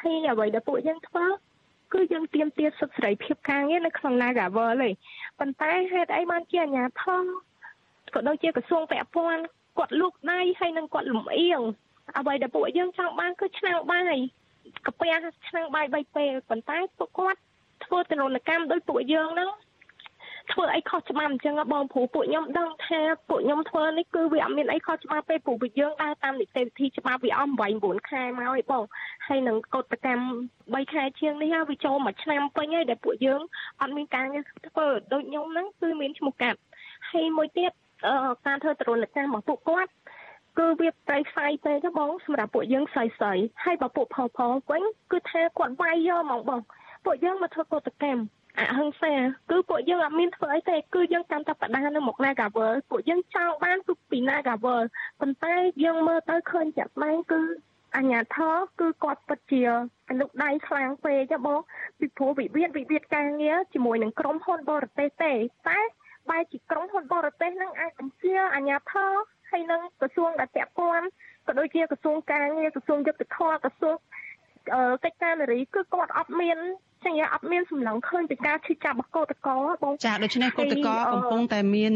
ហើយអ្វីដែលពួកយើងធ្វើ គឺយើងទៀមទាសិទ្ធិសេរីភាពការងារនៅក្នុង Nagavel ទេប៉ុន្តែហេតុអីបានជាអាជ្ញាធរក៏ដូចជាក្រសួងពាក់ព័ន្ធគាត់លូកដៃហើយនឹងគាត់លំអៀងអ្វីដែលពួកយើងចង់បានគឺឆ្នាំងបាយកាពះឆ្នាំងបាយ3ពេលប៉ុន្តែពួកគាត់ធ្វើទរណកម្មដោយពួកយើងហ្នឹង ធ្វើអីខុសច្បាប់អញ្ចឹងបងព្រោះពួកខ្ញុំដឹងថាពួកខ្ញុំធ្វើនេះគឺវាអត់មានអីខុសច្បាប់ទេព្រោះពួកយើងដើរតាមនីតិវិធីច្បាប់វាអស់8 9ខែមកឯបងហើយនឹងកតកម្ម3ខែជាងនេះវាចូលមួយឆ្នាំពេញហើយដែលពួកយើងអត់មានការងារធ្វើដូចខ្ញុំហ្នឹងគឺមានឈ្មោះកាត់ហើយមួយទៀតការធ្វើទរណកម្មរបស់ពួកគាត់គឺវាប្រៃផ្សាយពេកទៅបងសម្រាប់ពួកយើងស្រីស្រីហើយបើពួកផលផលវិញគឺថាគាត់វាយយកហ្មងបងពួកយើងមកធ្វើកតកម្ម អហិង្សាគឺពួកយើងអត់មានធ្វើអីទេគឺយើងកាន់តែបដានៅមុខ Nagavel ពួកយើងចង់បានគឺពី Nagavel ប៉ុន្តែយើងមើលទៅឃើញចាក់បែងគឺអញ្ញាធរគឺគាត់ពិតជាអនុដៃខ្លាំងពេកចាបងពីព្រោះវិវាទវិវាទការងារជាមួយនឹងក្រុមហ៊ុនបរទេសទេតែបែរជាក្រុមហ៊ុនបរទេសនឹងអាចបញ្ជាអញ្ញាធរហើយនឹងក្រសួងដែលពាក់ព័ន្ធក៏ដូចជាក្រសួងការងារក្រសួងយុទ្ធភ័ពក្រសួងកិច្ចការនារីគឺគាត់អត់មាន ចឹងអត់មានសម្លឹងឃើញពីការឈឺចាប់របស់កោតកោបងចាដូច្នេះកោតកោកំពុងតែមាន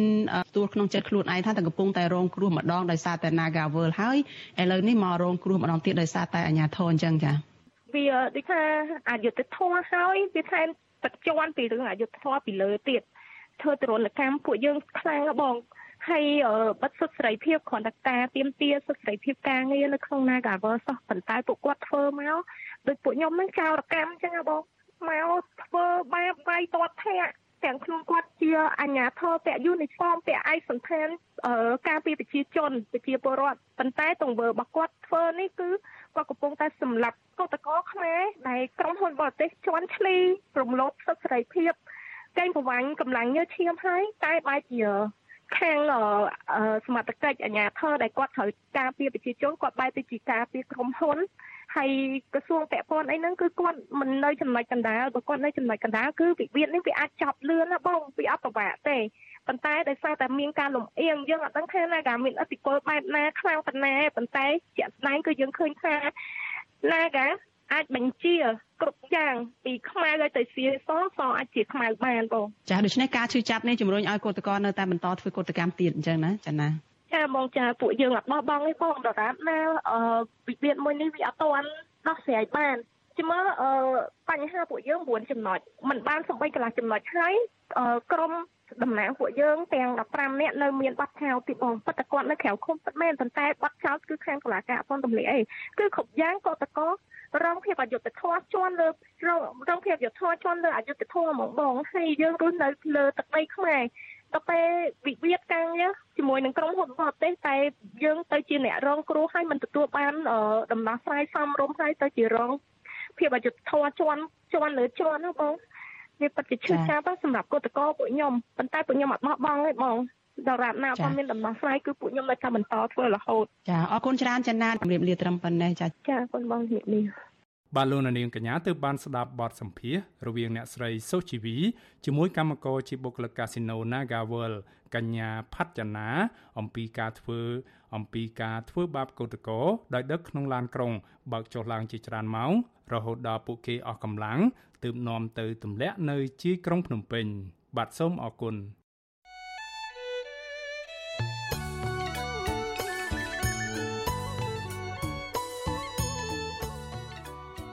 ទួលក្នុងចិត្តខ្លួនឯងថាតែកំពុងតែរងគ្រោះម្ដងដោយសារតែ Nagavel ហើយឥឡូវនេះមករងគ្រោះម្ដងទៀតដោយសារតែអាញាធរអញ្ចឹងចាវាដូចថាអយុធធម៌ហើយវាថែមទឹកជន់ពីរឿងអយុធធម៌ពីលើទៀតធ្វើទរណកម្មពួកយើងខ្លាំងបងហើយបិទសិទ្ធិសេរីភាពគ្រាន់តែការទៀមទាសិទ្ធិសេរីភាពការងារនៅក្នុង Nagavel សោះប៉ុន្តែពួកគាត់ធ្វើមកដូចពួកខ្ញុំនឹងចោរកម្មអញ្ចឹងបង មកធ្វើបាបវាយទាត់ធាក់ទាំងខ្លួនគាត់ជាអញ្ញាធរពាក់យូនីហ្វមពាក់ឯកសន្តានការពារប្រជាជនប្រជាពលរដ្ឋប៉ុន្តែទង្វើរបស់គាត់ធ្វើនេះគឺគាត់កំពុងតែសម្លាប់កតកោខ្មែរដែលក្រុមហ៊ុនបរទេសជន់ឈ្លីរំលោភសិទ្ធិសេរីភាពកេងប្រវ័ញ្ចកម្លាំងញើសឈាមហើយតែបែរជាខាងសមត្ថកិច្ចអាជ្ញាធរដែលគាត់ត្រូវការពារប្រជាជនគាត់បែរទៅជាការពារក្រុមហ៊ុន ហើយក្រសួងពាក់ព័ន្ធអីហ្នឹងគឺគាត់មិននៅចំណុចកណ្ដាលបើគាត់នៅចំណុចកណ្ដាលគឺវិវាទនេះវាអាចចប់លឿនណាបងវាអត់ប្រវាក់ទេប៉ុន្តែដោយសារតែមានការលំអៀងយើងអត់ដឹងថាណាកាមានអធិពលបែបណាខ្លាំងប៉ុណ្ណាប៉ុន្តែជាក់ស្ដែងគឺយើងឃើញថាណាកាអាចបញ្ជាគ្រប់យ៉ាងពីខ្មៅឲ្យទៅសៀសសអាចជាខ្មៅបានបងចាដូច្នេះការឈឺចាប់នេះជំរុញឲ្យកោតក្រនៅតែបន្តធ្វើកោតកម្មទៀតអញ្ចឹងណាចាណា ចាបងចាពួកយើងអត់បោះបង់ទេបងដរាបណាអឺវិវាទមួយនេះវាអត់ទាន់ដោះស្រាយបានជាមើលអឺបញ្ហាពួកយើង9ចំណុចมันបានសំបីកន្លះចំណុចហើយក្រមតំណាងពួកយើងទាំង15នាក់នៅមានបាត់ខោទីបងប៉ុន្តែគាត់នៅក្រៅឃុំពិតមែនប៉ុន្តែបាត់ចោលគឺខាងតុលាការអត់ទម្លាក់អីគឺគ្រប់យ៉ាងក៏តករងភាពអយុត្តិធម៌ជន់លើរងភាពអយុត្តិធម៌ជន់លើអយុត្តិធម៌ហ្មងបងហើយយើងរស់នៅលើទឹកដីខ្មែរ ដល់ពេលវិវាទការងារជាមួយនឹងក្រុមហ៊ុនបរទេសតែយើងទៅជាអ្នករងគ្រោះហើយមិនទទួលបានដំណោះស្រាយសមរម្យហើយទៅជារងភាពអយុត្តិធម៌ជន់ជន់លើជន់ណាបងវាពិតជាឈឺចាប់សម្រាប់កតកោពួកខ្ញុំប៉ុន្តែពួកខ្ញុំអត់បោះបង់ទេបងដរាបណាអត់មានដំណោះស្រាយគឺពួកខ្ញុំនៅតែបន្តធ្វើរហូតចាអរគុណច្រើនចាណាជំរាបលាត្រឹមប៉ុណ្ណេះចាចាអរគុណបងជំរាបលា បាទលោកនាងកញ្ញាទើបបានស្ដាប់បទសម្ភាសរវាងអ្នកស្រីសុជីវីជាមួយកម្មករជាបុគ្គលិកកាស៊ីណូ Nagaworld កញ្ញាផាត់ចនាអំពីការធ្វើអំពីការធ្វើបាបកោតកោដោយដឹកក្នុងឡានក្រុងបើកចុះឡើងជាច្រើនម៉ោងរហូតដល់ពួកគេអស់កម្លាំងទើបនាំទៅទម្លាក់នៅជាយក្រុងភ្នំពេញបាទសូមអរគុណ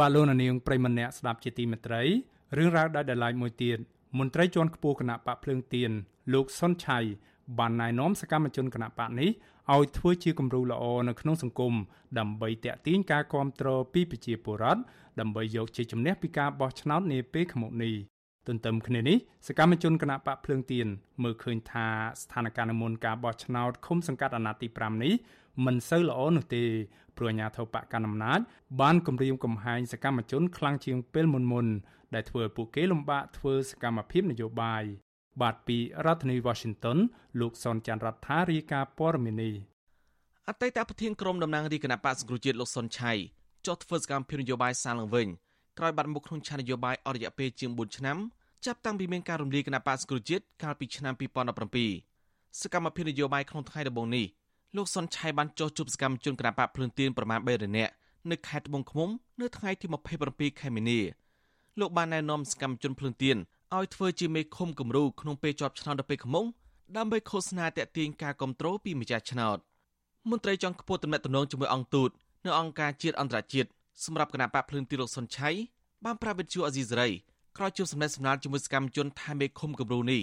បាទលោកនាងប្រិមម្នាក់ស្ដាប់ជាទីមេត្រីរឿងរ៉ាវដែលដライមួយទៀតមន្ត្រីជាន់ខ្ពស់គណៈបកភ្លើងទៀនលោកសុនឆៃបានណែនាំសកម្មជនគណៈបកនេះឲ្យធ្វើជាគំរូល្អនៅក្នុងសង្គមដើម្បីតាក់ទាញការគាំទ្រពីប្រជាពលរដ្ឋដើម្បីយកជាជំនះពីការបោះឆ្នោតនាពេលខាងមុខនេះទន្ទឹមគ្នានេះសកម្មជនគណៈបកភ្លើងទៀនមើលឃើញថាស្ថានភាពមុនការបោះឆ្នោតឃុំសង្កាត់អាណត្តិទី5នេះ មិនសូវល្អនោះទេព្រោះអាញាធិបតកណ្ដាលអំណាចបានគម្រាមកំហែងសកម្មជនខ្លាំងជាងពេលមុនមុនដែលធ្វើឲ្យពួកគេលំបាកធ្វើសកម្មភាពនយោបាយបាទពីរដ្ឋធានី Washington លោកសនច័ន្ទរដ្ឋារាយការណ៍ព័ត៌មាននេះអតីតប្រធានក្រុមតំណាងរាជគណៈបក្សសង្គ្រោះជាតិលោកសុនឆៃចុះធ្វើសកម្មភាពនយោបាយសាឡើងវិញក្រោយបាត់មុខក្នុងឆាននយោបាយអស់រយៈពេលជាង4ឆ្នាំចាប់តាំងពីមានការរំលាយគណៈបក្សសង្គ្រោះជាតិកាលពីឆ្នាំ2017សកម្មភាពនយោបាយក្នុងថ្ងៃដំបូងនេះ លោកសុនឆៃបានចុះជួបសកម្មជនគណបកភ្លឿនទៀនប្រមាណ3នាក់នៅខេត្តត្បូងឃ្មុំនៅថ្ងៃទី27ខែមីនាលោកបានណែនាំសកម្មជនភ្លឿនទៀនឲ្យធ្វើជាមេឃុំគំរូក្នុងពេលជាប់ឆ្នោតដល់ពេលខាងមុខដើម្បីឃោសនាតាក់ទាញការគ្រប់គ្រងពីម្ចាស់ឆ្នោតមន្ត្រីចុងខ្ពស់តំណែងតំណងជាមួយអង្គទូតនៅអង្គការជាតិអន្តរជាតិសម្រាប់គណៈបកភ្លឿនទីលោកសុនឆៃបានប្រាប់វិទ្យុអេស៊ីសេរីក្រោយជួបសម្ដែងសម្ដាលជាមួយសកម្មជនថាមេឃុំគំរូនេះ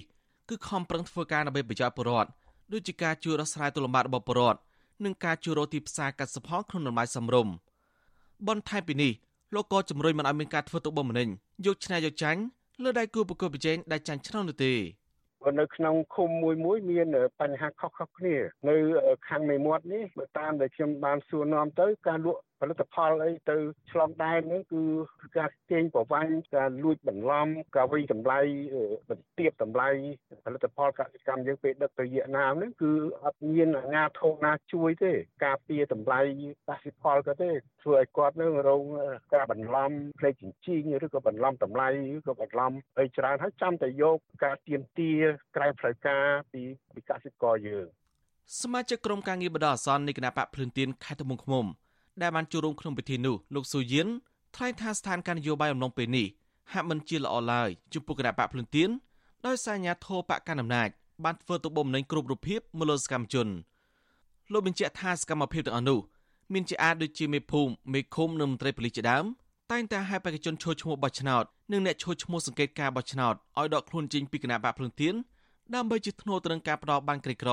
គឺខំប្រឹងធ្វើការដើម្បីប្រយោជន៍ប្រជាពលរដ្ឋ ដូចជាការជួយដោះស្រាយទុលំបាករបស់ប្រជាពលរដ្ឋនិងការជួយរកទីផ្សារកសិផលក្នុងតម្លៃសមរម្យបន្ថែមពីនេះលោកក៏ជំរុញមិនឲ្យមានការធ្វើទុកបុកម្នេញយកឈ្នះយកចាញ់លើដៃគូប្រកួតប្រជែងដែលចាញ់ឆ្នោតនោះទេនៅក្នុងឃុំមួយមួយមានបញ្ហាខុសៗគ្នា នៅខាងមេមាត់នេះបើតាមដែលខ្ញុំបានសួរនាំទៅការលក់ ផលិតផលអីទៅឆ្លងដែនហ្នឹងគឺការទាញប្រវ័ញ្ចការលួចបន្លំការវិតម្លៃបន្ទាបតម្លៃផលិតផលកសិកម្មយើងពេលដឹកទៅវៀតណាមហ្នឹងគឺអត់មានអាជ្ញាធរណាជួយទេ ការពារតម្លៃកសិផលក៏ទេធ្វើឲ្យគាត់នឹងរងការបន្លំផ្លេចចិញ្ចីងឬក៏បន្លំតម្លៃឬក៏បន្លំអីច្រើនហើយចាំតែយកការទៀមទាក្រៅផ្លូវការពីពីកសិករយើងសមាជិកក្រុមការងារបដិអាសន្ននៃគណៈបកភ្លឿនទៀនខេត្តត្បូងឃ្មុំ ដែលបានចូលរួមក្នុងពិធីនោះលោកស៊ូយៀនថ្លែងថាស្ថានភាពនយោបាយអំឡុងពេលនេះហាក់មិនជាល្អឡើយចំពោះគណៈបកភ្លឿនទៀនដោយសារអាញាធរបកកណ្ដាលអំណាចបានធ្វើទុកបុកម្នេញគ្រប់រូបភាពមកលើសកម្មជនលោកបញ្ជាក់ថាសកម្មភាពទាំងអស់នោះមានជាអាចដូចជាមេភូមិមេឃុំនិងមន្ត្រីប៉ូលីសជាដើមតែងតែឲ្យបេក្ខជនឈរឈ្មោះបោះឆ្នោតនិងអ្នកឈរឈ្មោះសង្កេតការបោះឆ្នោតឲ្យដកខ្លួនចេញពីគណៈបកភ្លឿនទៀនដើម្បីជាធ្នូទៅនឹងការផ្ដោតបានក្រីក្រ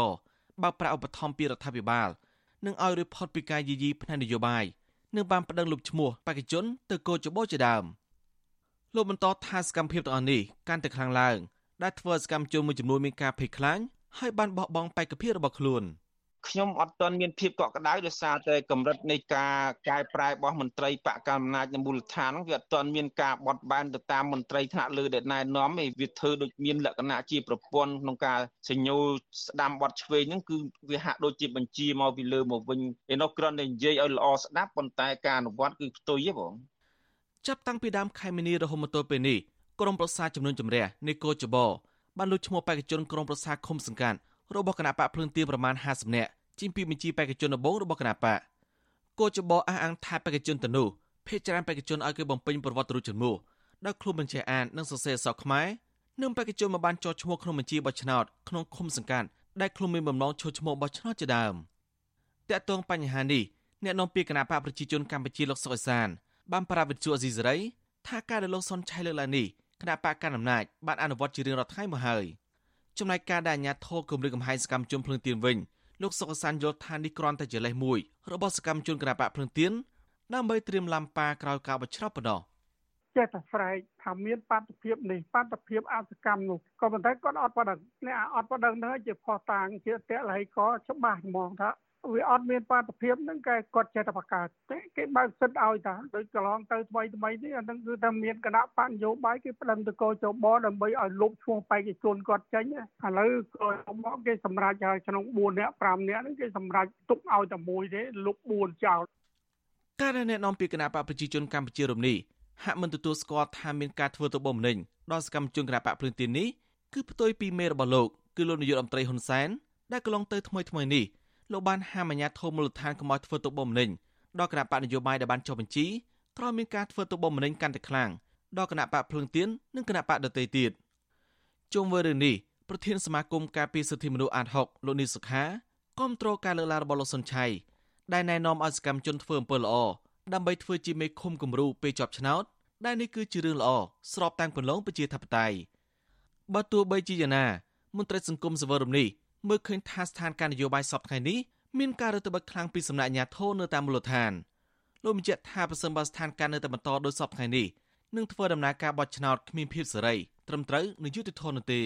បើប្រាក់ឧបត្ថម្ភពីរដ្ឋាភិបាល និងឲ្យរួចផុតពីការយាយីផ្នែកនយោបាយនិងបានប្តឹងលុបឈ្មោះបេក្ខជនទៅកោចបោជាដើមលោកបន្តថាសកម្មភាពទាំងអស់នេះកាន់តែខ្លាំងឡើងដែលធ្វើឲ្យសកម្មជនមួយចំនួនមានការភ័យខ្លាចហើយបានបោះបង់បេក្ខភាពរបស់ខ្លួន។ ខ្ញុំអត់ទាន់មានភាពកក់ក្ដៅដោយសារតែកម្រិតនៃការកែប្រែរបស់មន្ត្រីបកកណ្ដាលអំណាចនៅមូលដ្ឋានហ្នឹងវាអត់ទាន់មានការបត់បែនទៅតាមមន្ត្រីថ្នាក់លើដែលណែនាំឯវាធ្វើដូចមានលក្ខណៈជាប្រព័ន្ធក្នុងការសញ្ញូស្ដាំបត់ឆ្វេងហ្នឹងគឺវាហាក់ដូចជាបញ្ជាមកពីលើមកវិញឯនោះគ្រាន់តែនិយាយឲ្យល្អស្ដាប់ប៉ុន្តែការអនុវត្តគឺផ្ទុយទេបងចាប់តាំងពីដើមខែមីនារហូតមកទល់ពេលនេះក្រមប្រសាចំនួនជំរះនៃកោចបោបានលុបឈ្មោះបេក្ខជនក្រមប្រសាឃុំសង្កាត់ របស់គណៈបកភ្លើងទៀនប្រមាណ50នាក់ចេញពីបញ្ជីបេក្ខជនដំបូងរបស់គណៈបកគោចបអះអាងថាបេក្ខជនទៅនោះភេកច្រើនបេក្ខជនឲ្យគេបំពេញប្រវត្តិរូបជំនួសដោយខ្លួនបញ្ជាអាននិងសរសេរអក្សរខ្មែរនិងបេក្ខជនមកបានចោះឈ្មោះក្នុងបញ្ជីបោះឆ្នោតក្នុងឃុំសង្កាត់ដែលខ្លួនមានបំណងចូលឈ្មោះបោះឆ្នោតជាដើមតាក់ទងបញ្ហានេះអ្នកនាំពាក្យគណៈបកប្រជាជនកម្ពុជាលោកសុកអេសានបានប្រាប់វិទ្យុអេស៊ីសេរីថាការដែលលោកសុនឆៃលើកឡើងនេះគណៈបកកណ្ដាលអំណាចបានអនុវត្តជារៀងរាល់ថ្ងៃមកហើយ ចំណែកការដែលអាជ្ញាធរគម្រិតកំហែងសកម្មជនភ្លើងទៀនវិញលោកសុកសានយល់ថានេះគ្រាន់តែជាលេសមួយរបស់សកម្មជនគណបកភ្លឹងទៀនដើម្បីត្រៀមឡាំប៉ាក្រោយការបោះឆ្នោតប៉ុណ្ណោះចេះតែស្រែកថាមានបាតុភិបនេះបាតុភិបអសកម្មនោះក៏ប៉ុន្តែគាត់អត់បដិអ្នកអត់បដិនឹងជាផោះតាងជាតល័យក៏ច្បាស់ហ្មងថា វាអត់មានបាតុភិបហ្នឹងគេគាត់ចេះតែបង្កើតទេគេបើកសិទ្ធឲ្យតាដូចកន្លងទៅថ្មីថ្មីនេះអាហ្នឹងគឺថាមានគណៈបញ្ញោបាយគេប្តឹងទៅកោចបដើម្បីឲ្យលុបឈ្មោះបេក្ខជនគាត់ចេញឥឡូវកោចបគេសម្រេចហើយក្នុង4នាក់5នាក់ហ្នឹងគេសម្រេចទុកឲ្យតែមួយទេលុប4ចោលការណែនាំពីគណៈបកប្រជាជនកម្ពុជារំនេះហាក់មិនទទួលស្គាល់ថាមានការធ្វើទៅបំណិញដល់សកម្មជនគណៈបកភ្លឹងទៀននេះគឺផ្ទុយពីមេរបស់លោកគឺលោកនាយករដ្ឋមន្ត្រីហ៊ុនសែនដែលកន្លងទៅថ្មីថ្មីនេះ លោកបានហាមអាជ្ញាធរមូលដ្ឋានកុំឲ្យធ្វើទុកបុកម្នេញដល់គណៈបកនយោបាយដែលបានចុះបញ្ជីក្រោយមានការធ្វើទុកបុកម្នេញកាន់តែខ្លាំងដល់គណៈបកភ្លឹងទៀននិងគណៈបកដទៃទៀតជុំវិញរឿងនេះប្រធានសមាគមការពារសិទ្ធិមនុស្សអាត6លោកនីសុខាគាំទ្រការលើកឡើងរបស់លោកសុនឆៃដែលណែនាំឲ្យសកម្មជនធ្វើអំពើល្អដើម្បីធ្វើជាមេឃុំគំរូពេលជាប់ឆ្នោតដែលនេះគឺជារឿងល្អស្របតាមគន្លងប្រជាធិបតេយ្យបើទោះបីជាយ៉ាងណាមន្ត្រីសង្គមសវរមនេះ មើលឃើញថាស្ថានភាពនយោបាយសពថ្ងៃនេះមានការរឹតបន្តឹងខ្លាំងពីសំណាក់អាជ្ញាធរនៅតាមមូលដ្ឋានលោកបញ្ជាក់ថាប្រសិនបើស្ថានភាពនៅតែបន្តដោយសពថ្ងៃនេះនឹងធ្វើដំណើរការបោះឆ្នោតគ្មានភាពសេរីត្រឹមត្រូវនិងយុត្តិធម៌នោះទេ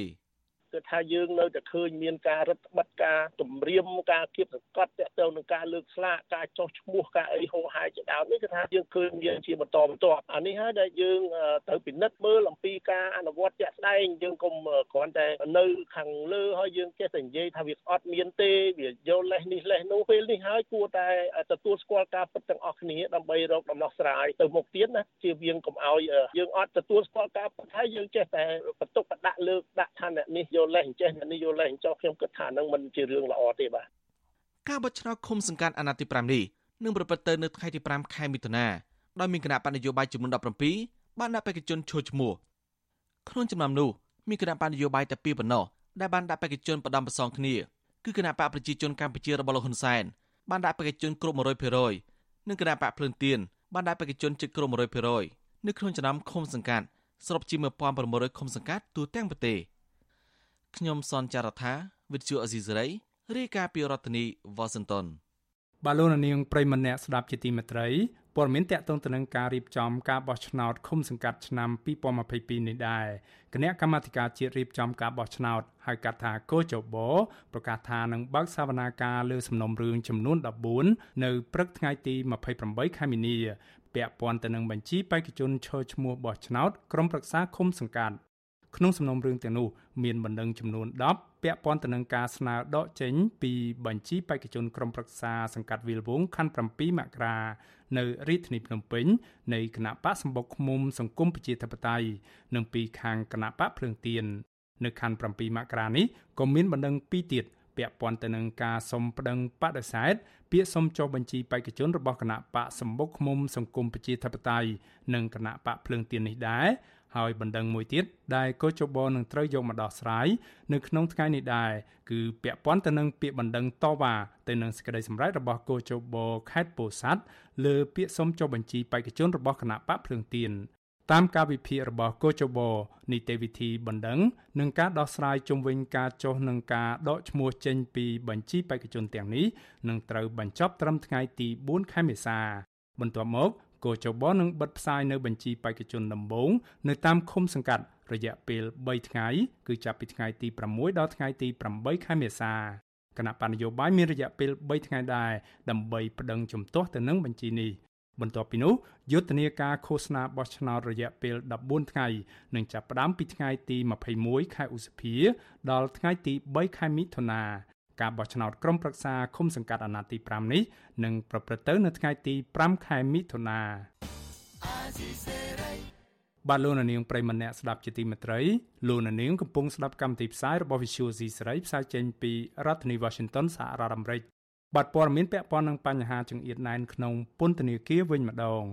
គឺថាយើងនៅតែឃើញមានការរឹតបន្តឹងការគម្រាមការគៀបសង្កត់ទាក់ទងនឹងការលើកស្លាកការចោះឈ្មោះការអីហោហាយជាដើមនេះគឺថាយើងឃើញមានជាបន្តបន្ទាប់អានេះហើយដែលយើងត្រូវពិនិត្យមើលអំពីការអនុវត្តជាក់ស្ដែងយើងកុំគ្រាន់តែនៅខាងលើហើយយើងចេះតែនិយាយថាវាអត់មានទេវាយកលេសនេះលេសនោះពេលនេះហើយគួរតែទទួលស្គាល់ការពិតទាំងអស់គ្នាដើម្បីរកដំណោះស្រាយទៅមុខទៀតណាជាវៀងកុំឲ្យយើងអត់ទទួលស្គាល់ការពិតហើយយើងចេះតែបន្ទុកបដាក់លើកដាក់ថាអ្នកនេះយកលេសអញ្ចេះអ្នកនេះយកលេសអញ្ចោះខ្ញុំគិតថានឹងមិនជារឿងល្អទេបាទការបោះឆ្នោតឃុំសង្កាត់អាណត្តិទី5នេះនឹងប្រព្រឹត្តទៅនៅថ្ងៃទី5ខែមិថុនាដោយមានគណៈបណ្ឌនយោបាយចំនួន17បានដាក់បេក្ខជនចូលឈ្មោះក្នុងចំណោមនោះមានគណៈបណ្ឌនយោបាយតែពីរប៉ុណ្ណោះដែលបានដាក់បេក្ខជនបដំប្រសងគ្នាគឺគណៈបកប្រជាជនកម្ពុជារបស់លោកហ៊ុនសែនបានដាក់បេក្ខជនគ្រប់100%និងគណៈបកភ្លឿនទៀនបានដាក់បេក្ខជនជិតគ្រប់100%នៅក្នុងចំណោមឃុំសង្កាត់សរុបជា1600ឃុំសង្កាត់ទូទាំងប្រទេស ខ្ញុំសនចាររថាវិទ្យុអេស៊ីសរ៉ៃរាយការណ៍ពីរដ្ឋធានីវ៉ាស៊ីនតោនបាទលោកនាងប្រិមម្នាក់ស្ដាប់ជាទីមេត្រីព័ត៌មានតកតងទៅនឹងការរៀបចំការបោះឆ្នោតឃុំសង្កាត់ឆ្នាំ2022នេះដែរគណៈកម្មាធិការជាតិរៀបចំការបោះឆ្នោតហៅកាត់ថាកោចបប្រកាសថានឹងបើកសវនាការលើសំណុំរឿងចំនួន14នៅព្រឹកថ្ងៃទី28ខែមីនាពាក់ព័ន្ធទៅនឹងបញ្ជីបេក្ខជនឈរឈ្មោះបោះឆ្នោតក្រុមប្រឹក្សាឃុំសង្កាត់ ក្នុងសំណុំរឿងទាំងនោះមានបណ្ដឹងចំនួន10ពាក់ព័ន្ធទៅនឹងការស្នើដកចេញពីបញ្ជីបេក្ខជនក្រុមប្រឹក្សាសង្កាត់វិលវងខណ្ឌ7មករានៅរាជធានីភ្នំពេញនៃគណៈបកសម្បុកឃុំសង្គមប្រជាធិបតេយ្យនិងពីខាងគណៈបកភ្លើងទៀននៅខណ្ឌ7មករានេះក៏មានបណ្ដឹងពីរទៀតពាក់ព័ន្ធទៅនឹងការសុំប្តឹងបដិសេធពាក្យសុំចុះបញ្ជីបេក្ខជនរបស់គណៈបកសម្បុកឃុំសង្គមប្រជាធិបតេយ្យនិងគណៈបកភ្លើងទៀននេះដែរ ហើយបណ្ដឹងមួយទៀតដែលកោជបនឹងត្រូវយកមកដោះស្រាយនៅក្នុងថ្ងៃនេះដែរគឺពាក់ព័ន្ធទៅនឹងពាក្យបណ្ដឹងតវ៉ាទៅនឹងសេចក្តីសម្រេចរបស់កោជបខេត្តពោធិ៍សាត់លើពាក្យសុំចុះបញ្ជីបេក្ខជនរបស់គណៈបកភ្លើងទៀនតាមការវិភាគរបស់កូចបនីតិវិធីបណ្ដឹងនឹងការដោះស្រាយជុំវិញការចុះនឹងការដកឈ្មោះចេញពីបញ្ជីបេក្ខជនទាំងនេះនឹងត្រូវបញ្ចប់ត្រឹមថ្ងៃទី4ខែមេសាបន្ទាប់មក កោចបនឹងបិទផ្សាយនៅបញ្ជីបេក្ខជនដំបូងនៅតាមឃុំសង្កាត់រយៈពេល3ថ្ងៃគឺចាប់ពីថ្ងៃទី6ដល់ថ្ងៃទី8ខែមេសាគណៈបញ្ញយោបាយមានរយៈពេល3ថ្ងៃដែរដើម្បីប្តឹងជំទាស់ទៅនឹងបញ្ជីនេះបន្ទាប់ពីនោះយុទ្ធនាការឃោសនាបោះឆ្នោតរយៈពេល14ថ្ងៃនឹងចាប់ផ្ដើមពីថ្ងៃទី21ខែឧសភា ដល់ថ្ងៃទី3ខែមិថុនា ការបោះឆ្នោតក្រុមប្រឹក្សាឃុំសង្កាត់អាណត្តិទី5នេះនឹងប្រព្រឹត្តទៅនៅថ្ងៃទី5ខែមិថុនាបាទលោកនាងប្រិមម្នាក់ស្ដាប់ជាទីមេត្រីលោកនាងកំពុងស្ដាប់កម្មវិធីផ្សាយរបស់ Visual C សេរីផ្សាយចេញពីរដ្ឋធានី Washington សហរដ្ឋអាមេរិកបាទព័ត៌មានពាក់ព័ន្ធនឹងបញ្ហាចង្អៀតណែនក្នុងពន្ធនាគារវិញម្ដង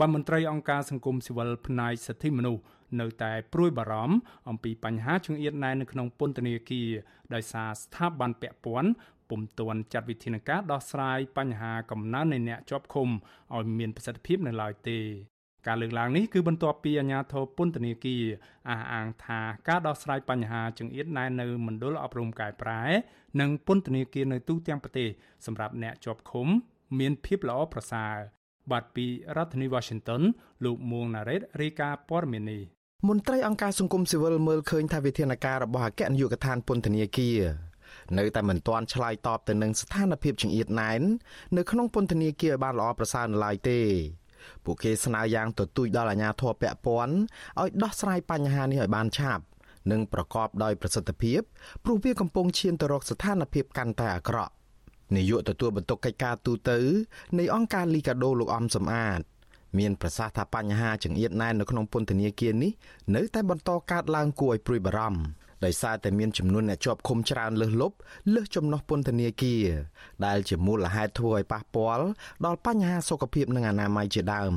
បាទមន្ត្រីអង្គការសង្គមស៊ីវិលផ្នែកសិទ្ធិមនុស្សនៅតែព្រួយបារម្ភអំពីបញ្ហាចង្អៀតណែននៅក្នុងពន្ធនាគារដោយសារស្ថាប័នពាក់ព័ន្ធពុំទាន់ចាត់វិធានការដោះស្រាយបញ្ហាកំណើននៃអ្នកជាប់ឃុំឲ្យមានប្រសិទ្ធភាពនៅឡើយទេការលើកឡើងនេះគឺបន្ទាប់ពីអាជ្ញាធរពន្ធនាគារអះអាងថាការដោះស្រាយបញ្ហាចង្អៀតណែននៅមណ្ឌលអប់រំកែប្រែ និងពន្ធនាគារនៅទូទាំងប្រទេសសម្រាប់អ្នកជាប់ឃុំ មានភាពល្អប្រសើរ បាទពីរដ្ឋធានី Washington លោកមួងណារ៉េតរាយការណ៍ព័ត៌មាននេះមន្ត្រីអង្គការសង្គមស៊ីវិលមើលឃើញថាវិធានការរបស់អគ្គនាយកដ្ឋានពន្ធនាគារនៅតែមិនទាន់ឆ្លើយតបទៅនឹងស្ថានភាពចង្អៀតណែននៅក្នុងពន្ធនាគារឲ្យបានល្អប្រសើរនៅឡើយទេពួកគេស្នើយ៉ាងទទូចដល់អាជ្ញាធរពាក់ព័ន្ធឲ្យដោះស្រាយបញ្ហានេះឲ្យបានឆាប់និងប្រកបដោយប្រសិទ្ធភាពព្រោះវាកំពុងឈានទៅរកស្ថានភាពកាន់តែអាក្រក់ នាយកទទួលបន្ទុកកិច្ចការទូតទៅនៃអង្គការលីកាដូលោកអំសំអាត មានប្រសាសន៍ថាបញ្ហាចង្អៀតណែននៅក្នុងពន្ធនាគារនេះនៅតែបន្តកើតឡើងគួរឲ្យព្រួយបារម្ភដោយសារតែមានចំនួនអ្នកជាប់ឃុំច្រើនលើសលប់លើសចំណុះពន្ធនាគារដែលជាមូលហេតុធ្វើឲ្យប៉ះពាល់ដល់បញ្ហាសុខភាពនិងអនាម័យជាដើម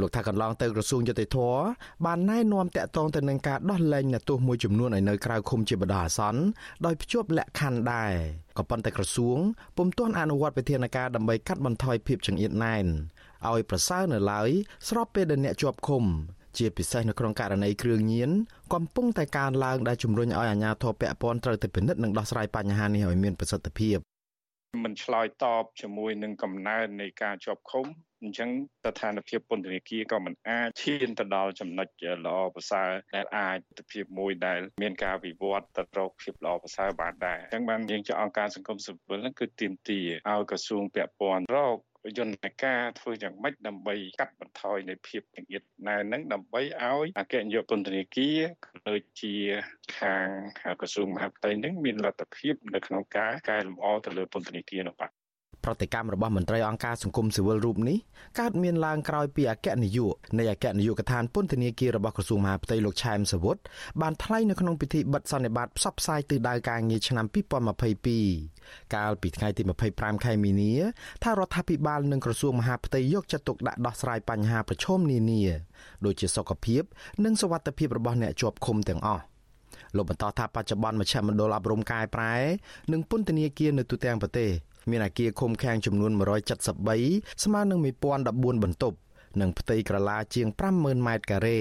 លោកថាកន្លងទៅក្រសួងយុតិធម៌បានណែនាំតាក់ទងទៅនឹងការដោះលែងអ្នកទោសមួយចំនួនឲ្យនៅក្រៅឃុំជាបដិអាសន្នដោយភ្ជាប់លក្ខខណ្ឌដែរក៏ប៉ុន្តែក្រសួងពុំទាន់អនុវត្តវិធានការដើម្បីកាត់បន្ថយភាពចង្អៀតណែនឲ្យប្រសើរនៅឡើយស្របពេលដែលអ្នកជាប់ឃុំជាពិសេសនៅក្នុងករណីគ្រឿងញៀនកំពុងតែកើនឡើងដែលជំរុញឲ្យអាជ្ញាធរពាក់ព័ន្ធត្រូវតែពិនិត្យនិងដោះស្រាយបញ្ហានេះឲ្យមានប្រសិទ្ធភាព មិនឆ្លើយតបជាមួយនឹងកំណើននៃការជាប់ឃុំអញ្ចឹងស្ថានភាពពន្ធនាគារក៏មិនអាចឈានទៅដល់ចំណុចល្អប្រសើរដែលអាចទៅភាពមួយដែលមានការវិវត្តទៅរកភាពល្អប្រសើរបានដែរអញ្ចឹងបានយើងជាអង្គការសង្គមស៊ីវិលហ្នឹងគឺទាមទារឲ្យក្រសួងពាក់ព័ន្ធរក យន្តការធ្វើយ៉ាងម៉េចដើម្បីកាត់បន្ថយនៃភាពចង្អៀតណែនឹងដើម្បីឲ្យអគ្គនាយកពន្ធនាគារដូចជាខាងក្រសួងមហាផ្ទៃនឹងមានលទ្ធភាពនៅក្នុងការកែលម្អទៅលើពន្ធនាគារនោះបាទ ប្រតិកម្មរបស់មន្ត្រីអង្គការសង្គមស៊ីវិលរូបនេះកើតមានឡើងក្រោយពីអគ្គនាយកនៃអគ្គនាយកដ្ឋានពន្ធនាគាររបស់ក្រសួងមហាផ្ទៃលោកឆែមសវុតបានថ្លែងនៅក្នុងពិធីបិទសន្និបាតផ្សព្វផ្សាយទិសដៅការងារឆ្នាំ2022កាលពីថ្ងៃទី25ខែមីនាថារដ្ឋាភិបាលនិងក្រសួងមហាផ្ទៃយកចិត្តទុកដាក់ដោះស្រាយបញ្ហាប្រឈមនានាដូចជាសុខភាពនិងសុវត្ថិភាពរបស់អ្នកជាប់ឃុំទាំងអស់លោកបន្តថាបច្ចុប្បន្នមជ្ឈមណ្ឌលអប់រំកែប្រែនិងពន្ធនាគារនៅទូទាំងប្រទេស មានអគារឃុំឃាំងចំនួន173ស្មើនឹង1014បន្ទប់និងផ្ទៃក្រឡាជាង50000ម៉ែត្រការ៉េ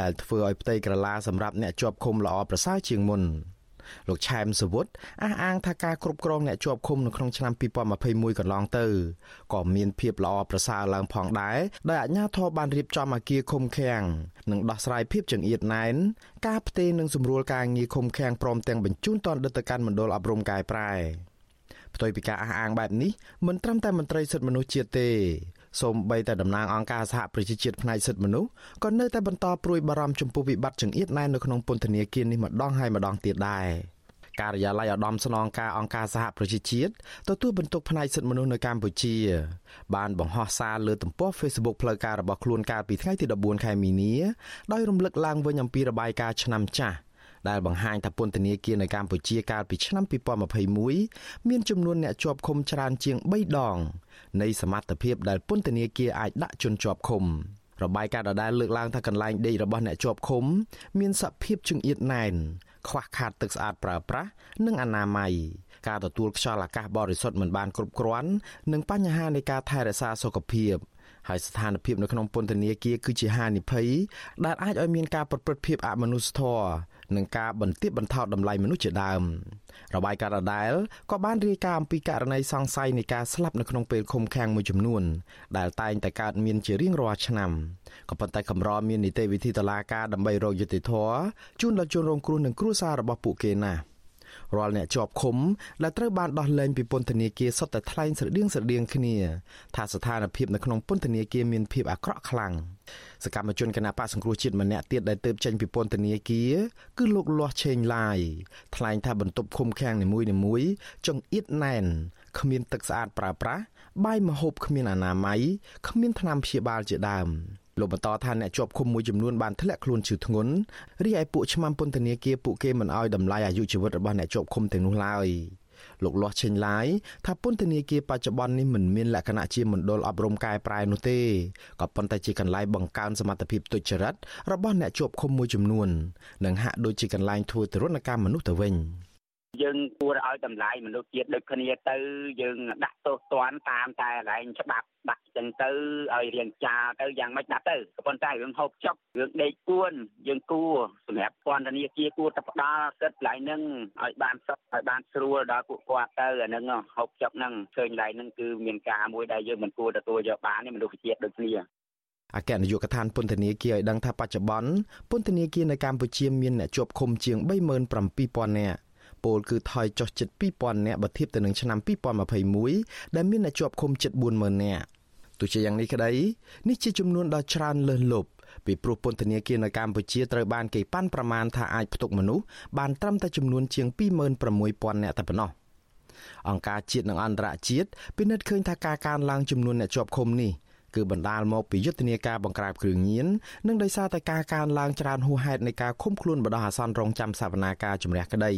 ដែលធ្វើឲ្យផ្ទៃក្រឡាសម្រាប់អ្នកជាប់ឃុំល្អប្រសើរជាងមុនលោកឆែមសវុតអះអាងថាការគ្រប់គ្រងអ្នកជាប់ឃុំនៅក្នុងឆ្នាំ2021កន្លងទៅក៏មានភាពល្អប្រសើរឡើងផងដែរដោយអាជ្ញាធរបានរៀបចំអគារឃុំឃាំងនិងដោះស្រាយភាពចង្អៀតណែនការផ្ទេរនិងសម្រួលការងារឃុំឃាំងព្រមទាំងបញ្ជូនតនដិតទៅកាន់មណ្ឌលអប់រំកែប្រែ ផ្ទុយពីការអះអាងបែបនេះមិនត្រឹមតែមន្ត្រីសិទ្ធិមនុស្សជាតិទេសូម្បីតែតំណាងអង្គការសហប្រជាជាតិផ្នែកសិទ្ធិមនុស្សក៏នៅតែបន្តព្រួយបារម្ភចំពោះវិបត្តិចង្អៀតណែននៅក្នុងពន្ធនាគារនេះម្ដងហើយម្ដងទៀតដែរការិយាល័យឧត្តមស្នងការអង្គការសហប្រជាជាតិទទួលបន្ទុកផ្នែកសិទ្ធិមនុស្សនៅកម្ពុជា បានបង្ហោះសារលើទំព័រ Facebook ផ្លូវការរបស់ខ្លួនកាលពីថ្ងៃទី14ខែមីនាដោយរំលឹកឡើងវិញអំពីរបាយការណ៍ឆ្នាំចាស់ ដែលបង្ហាញថាពន្ធនាគារនៅកម្ពុជាកាលពីឆ្នាំ2021មានចំនួនអ្នកជាប់ឃុំច្រើនជាង3ដង នៃសមត្ថភាពដែលពន្ធនាគារអាចដាក់ជនជាប់ឃុំរបាយការណ៍ដដែលលើកឡើងថាកន្លែងដេករបស់អ្នកជាប់ឃុំ មានសភាពចង្អៀតណែនខ្វះខាតទឹកស្អាតប្រើប្រាស់និងអនាម័យការទទួលខ្យល់អាកាសបរិសុទ្ធមិនបានគ្រប់គ្រាន់និងបញ្ហានៃការថែរក្សាសុខភាពហើយស្ថានភាពនៅក្នុងពន្ធនាគារគឺជាហានិភ័យដែលអាចឲ្យមានការប្រព្រឹត្តភាពអមនុស្សធម៌ និងការបន្ទាបបន្ថោតតម្លៃមនុស្សជាដើមរបាយការណ៍ដដែលក៏បានរាយការណ៍អំពីករណីសង្ស័យនៃការស្លាប់នៅក្នុងពេលឃុំឃាំងមួយចំនួន ដែលតែងតែកើតមានជារៀងរាល់ឆ្នាំក៏ប៉ុន្តែកម្រមាននីតិវិធីតុលាការដើម្បីរកយុត្តិធម៌ជូនដល់ជនរងគ្រោះនិងគ្រួសាររបស់ពួកគេណាស់ រាល់អ្នកជាប់ឃុំដែលត្រូវបានដោះលែងពីពន្ធនាគារសុទ្ធតែថ្លែងស្រដៀងស្រដៀងគ្នាថាស្ថានភាពនៅក្នុងពន្ធនាគារមានភាពអាក្រក់ខ្លាំងសកម្មជនគណបកសង្គ្រោះជាតិម្នាក់ទៀតដែលទៅចេញពីពន្ធនាគារគឺលោកលាស់ឆេងឡាយថ្លែងថាបន្ទប់ឃុំឃាំងនីមួយៗចង្អៀតណែនគ្មានទឹកស្អាតប្រើប្រាស់បាយម្ហូបគ្មានអនាម័យគ្មានថ្នាំព្យាបាលជាដើម លោកបន្តថាអ្នកជាប់ឃុំមួយចំនួនបានធ្លាក់ខ្លួនឈឺធ្ងន់រីឯពួកឆ្មាំពន្ធនាគារពួកគេមិនអោយតម្លៃអាយុជីវិតរបស់អ្នកជាប់ឃុំទាំងនោះឡើយលោកលាស់ឆេញឡាយថាពន្ធនាគារបច្ចុប្បន្ននេះមិនមានលក្ខណៈជាមណ្ឌលអប់រំកែប្រែនោះទេក៏ប៉ុន្តែជាកន្លែងបង្កើនសមត្ថភាពទុច្ចរិតរបស់អ្នកជាប់ឃុំមួយចំនួននិងហាក់ដូចជាកន្លែងធ្វើទរណកម្មមនុស្សទៅវិញ យើងគួរឲ្យតម្លៃមនុស្សជាតិដូចគ្នាទៅយើងដាក់ទោសទណ្ឌតាមតែកន្លែងច្បាប់ដាក់ចឹងទៅឲ្យរៀងចាទៅយ៉ាងម៉េចដាក់ទៅក៏ប៉ុន្តែរឿងហូបចុករឿងដេកគួនយើងគួរសម្រាប់ពន្ធនាគារគួរតែផ្ដល់សិទ្ធិកន្លែងហ្នឹងឲ្យបានសុខឲ្យបានស្រួលដល់ពួកគាត់ទៅអាហ្នឹងហូបចុកហ្នឹងឃើញកន្លែងហ្នឹងគឺមានការមួយដែលយើងមិនគួរទទួលយកបានទេមនុស្សជាតិដូចគ្នាអគ្គនាយកដ្ឋានពន្ធនាគារឲ្យដឹងថាបច្ចុប្បន្នពន្ធនាគារនៅកម្ពុជាមានអ្នកជាប់ឃុំជាង37000នាក់ ពលគឺថយចុះជិត2000នាក់បើធៀបទៅនឹងឆ្នាំ2021ដែលមានអ្នកជាប់ឃុំជិត40000នាក់ទោះជាយ៉ាងនេះក្តីនេះជាចំនួនដ៏ច្រើនលើសលប់ពីព្រោះពន្ធនាគារនៅកម្ពុជាត្រូវបានគេប៉ាន់ប្រមាណថាអាចផ្ទុកមនុស្សបានត្រឹមតែចំនួនជាង26000នាក់តែប៉ុណ្ណោះអង្គការជាតិនិងអន្តរជាតិពិនិត្យឃើញថាការកើនឡើងចំនួនអ្នកជាប់ឃុំនេះគឺបណ្ដាលមកពីយុទ្ធនាការបង្ក្រាបគ្រឿងញៀននិងដោយសារតែការកើនឡើងច្រើនហួសហេតុនៃការឃុំខ្លួនបដិអាសន្នរងចាំសវនាការជំរះក្តី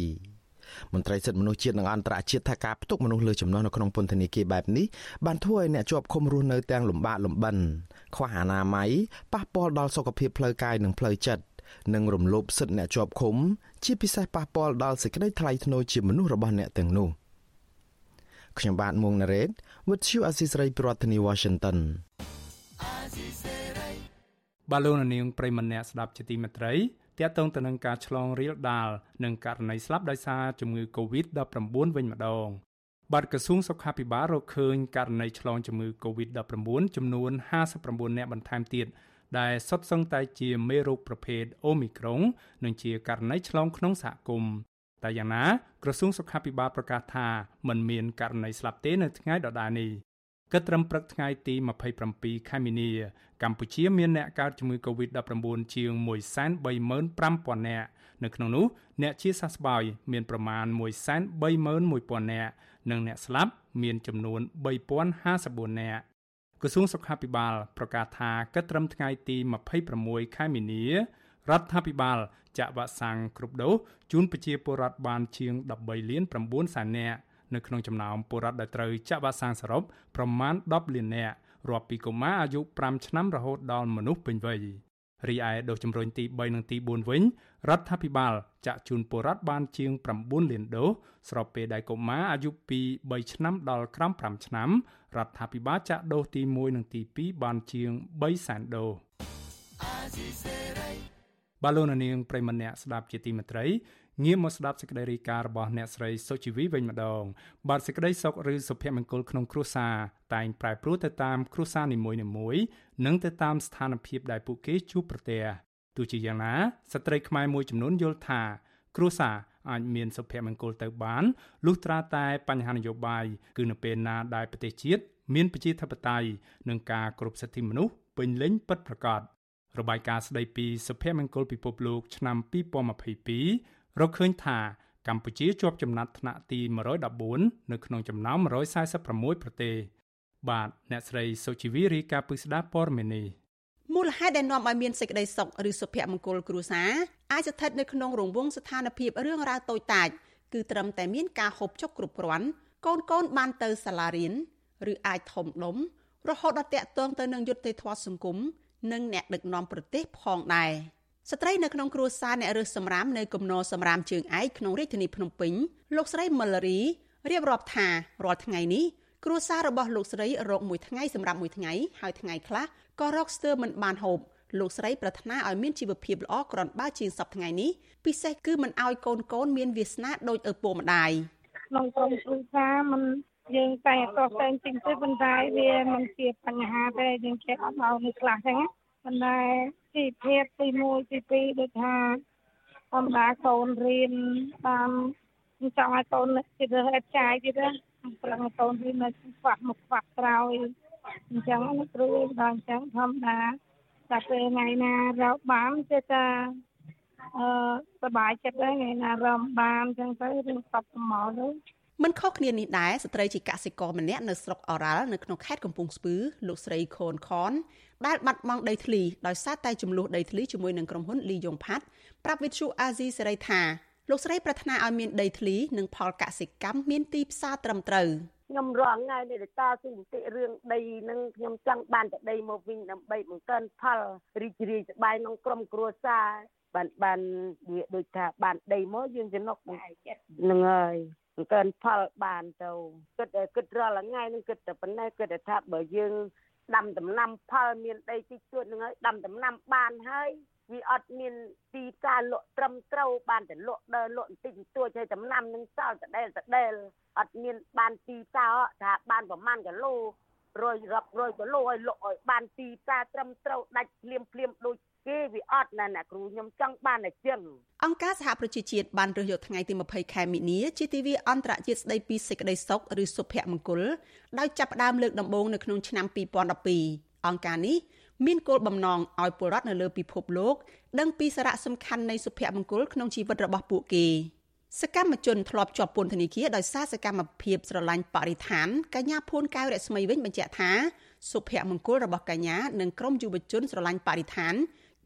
មន្ត្រីសិទ្ធិមនុស្សជាតិនិងអន្តរជាតិថាការផ្ទុកមនុស្សលើចំណុះនៅក្នុងពន្ធនាគារបែបនេះបានធ្វើឲ្យអ្នកជាប់ឃុំរស់នៅទាំងលំបាកលំបិនខ្វះអនាម័យប៉ះពាល់ដល់សុខភាពផ្លូវកាយនិងផ្លូវចិត្តនិងរំលោភសិទ្ធិអ្នកជាប់ឃុំ ជាពិសេសប៉ះពាល់ដល់សេចក្តីថ្លៃថ្នូរជាមនុស្សរបស់អ្នកទាំងនោះខ្ញុំបាទមួងណារ៉េត With you Asisari ប្រធានាធិបតី Washington បាឡូណានាងប្រិមម្នាក់ស្ដាប់ជាទីមេត្រី ទាក់ទងទៅនឹងការឆ្លងរាលដាលនិងករណីស្លាប់ដោយសារជំងឺ Covid-19 វិញម្ដងបាទក្រសួងសុខាភិបាលរកឃើញករណីឆ្លងជំងឺ Covid-19 ចំនួន59អ្នកបន្ថែមទៀតដែលសុទ្ធសឹងតែជាមេរោគប្រភេទ Omicron និងជាករណីឆ្លងក្នុងសហគមន៍តែយ៉ាងណាក្រសួងសុខាភិបាលប្រកាសថាมันមានករណីស្លាប់ទេនៅថ្ងៃដដែលនេះ គិតត្រឹមព្រឹកថ្ងៃទី27ខែមីនា កម្ពុជាមានអ្នកកើតជំងឺ Covid-19 ជាង135,000នាក់នៅក្នុងនោះអ្នកជាសះស្បើយមានប្រមាណ131,000នាក់និងអ្នកស្លាប់មានចំនួន3054នាក់ក្រសួងសុខាភិបាលប្រកាសថាគិតត្រឹមថ្ងៃទី26ខែមីនារដ្ឋាភិបាលចាក់វ៉ាក់សាំងគ្រប់ដូសជូនប្រជាពលរដ្ឋបានជាង13លាន9សែននាក់ នៅក្នុងចំណោមពលរដ្ឋដែលត្រូវចាក់វ៉ាក់សាំងសរុបប្រមាណ10លាននាក់រាប់ពីកុមារអាយុ5ឆ្នាំរហូតដល់មនុស្សពេញវ័យរីឯដូសជំរុញទី3និងទី4វិញរដ្ឋាភិបាលចាក់ជូនពលរដ្ឋបានជាង9លានដូសស្របពេលដែលកុមារអាយុពី3ឆ្នាំដល់ក្រោម5ឆ្នាំរដ្ឋាភិបាលចាក់ដូសទី1និងទី2បានជាង3សែនដូសបាឡូណានាងប្រិមម្នាក់ស្ដាប់ជាទីមេត្រី ងាកមកស្ដាប់សេចក្តីរាយការណ៍របស់អ្នកស្រីសុជីវីវិញម្ដងបាទសេចក្តីសុខឬសុភមង្គលក្នុងគ្រួសារតែងប្រែប្រួលទៅតាមគ្រួសារនីមួយៗនិងទៅតាមស្ថានភាពដែលពួកគេជួបប្រទះទោះជាយ៉ាងណាស្ត្រីខ្មែរមួយចំនួនយល់ថា គ្រួសារអាចមានសុភមង្គលទៅបានលុះត្រាតែបញ្ហានយោបាយគឺនៅពេលណាដែលប្រទេសជាតិមានប្រជាធិបតេយ្យនិងការគ្រប់សិទ្ធិមនុស្សពេញលេញពិតប្រាកដរបាយការណ៍ស្ដីពីសុភមង្គលពិភពលោកឆ្នាំ2022 រកឃើញថាកម្ពុជាជាប់ចំណាត់ថ្នាក់ទី114នៅក្នុងចំណោម146ប្រទេសបាទអ្នកស្រីសុជីវីរីកាពឹស្ដាព័រមេនីមូលហេតុដែលនាំឲ្យមានសេចក្តីសុខឬសុភមង្គលគ្រួសារអាចស្ថិតនៅក្នុងរង្វង់ស្ថានភាពរឿងរ៉ាវតូចតាចគឺត្រឹមតែមានការហូបចុកគ្រប់គ្រាន់កូនកូនបានទៅសាលារៀនឬអាចធំដុំរហូតដល់តាក់ទងទៅនឹងយុត្តិធម៌សង្គមនិងអ្នកដឹកនាំប្រទេសផងដែរ។ ស្ត្រីនៅក្នុងគ្រួសារអ្នករើសសម្រាមនៅគំនរសម្រាមជើងឯកក្នុងរាជធានីភ្នំពេញលោកស្រីមិលរីរៀបរាប់ថារាល់ថ្ងៃនេះគ្រួសាររបស់លោកស្រីរកមួយថ្ងៃសម្រាប់មួយថ្ងៃហើយថ្ងៃខ្លះក៏រកស្ទើរមិនបានហូបលោកស្រីប្រាថ្នាឲ្យមានជីវភាពល្អក្រនបើជាងសពថ្ងៃនេះពិសេសគឺមិនឲ្យកូនកូនមានវាសនាដូចឪពុកម្ដាយក្នុងក្រុមគ្រួសារมันយើងតែអត់តែទិញទៅប៉ុន្តែវាមិនជាបញ្ហាទេយើងចេះអត់មកនេះខ្លះចឹង ប៉ុន្តែទីភាពទី1ទី2ដូចថាធម្មតាកូនរៀនតាមចង់ឲ្យកូនចិត្តរើសចាយទៀតណាប្រឹងឲ្យកូនរៀននៅខ្វះមុខខ្វះក្រោយអញ្ចឹងណាគ្រូដល់អញ្ចឹងធម្មតាតែពេលថ្ងៃណារកបានចេះតែអឺសบายចិត្តដែរថ្ងៃណារំបានអញ្ចឹងទៅរឿងសពថ្មទៅ មិនខុសគ្នានេះដែរស្ត្រីជាកសិករម្នាក់នៅស្រុកអូរ៉ាល់នៅក្នុងខេត្តកំពង់ស្ពឺលោកស្រីខូនខនដែលបាត់បង់ដីធ្លីដោយសារតែចំនួនដីធ្លីជាមួយនឹងក្រុមហ៊ុនលីយ៉ុងផាត់ប្រាប់វិទ្យុអាស៊ីសេរីថាលោកស្រីប្រាថ្នាឲ្យមានដីធ្លីនិងផលកសិកម្មមានទីផ្សារត្រឹមត្រូវខ្ញុំរងថ្ងៃនេះតាស៊ីបន្តិរឿងដីនឹងខ្ញុំចង់បានតែដីមកវិញដើម្បីបង្កើនផលរីករាយសប្បាយក្នុងក្រុមគ្រួសារបានបានវាដូចថាបានដីមកយើងចំណុកហ្នឹងហើយ បង្កើនផលបានទៅគិតគិតរាល់ថ្ងៃនឹងគិតតែប៉ុណ្ណេះគិតថាបើយើងដាំដំណាំផលមានដីតិចតួចនឹងហើយដាំដំណាំបានហើយវាអត់មានទីការលក់ត្រឹមត្រូវបានតែលក់ដើរលក់បន្តិចបន្តួចហើយដំណាំនឹងសល់តដែលតដែលអត់មានបានទីតោថាបានប្រមាណគីឡូរយរាប់រយគីឡូឲ្យលក់ឲ្យបានទីតាត្រឹមត្រូវដាច់ភ្លាមភ្លាមដូច គេវាអត់ណាអ្នកគ្រូខ្ញុំចង់បានតែចឹងអង្គការសហប្រជាជាតិបានរើសយកថ្ងៃទី20ខែមិនិនាជាទិវាអន្តរជាតិស្តីពីសេចក្តីសុខឬសុភមង្គលដោយចាប់ផ្ដើមលើកដំបូងនៅក្នុងឆ្នាំ2012អង្គការនេះមានគោលបំណងឲ្យពលរដ្ឋនៅលើពិភពលោកដឹងពីសារៈសំខាន់នៃសុភមង្គលក្នុងជីវិតរបស់ពួកគេសកម្មជនធ្លាប់ជាប់ពន្ធនាគារដោយសារសកម្មភាពស្រឡាញ់បរិស្ថានកញ្ញាភួនកៅរស្មីវិញបញ្ជាក់ថាសុភមង្គលរបស់កញ្ញានិងក្រុមយុវជនស្រឡាញ់បរិស្ថាន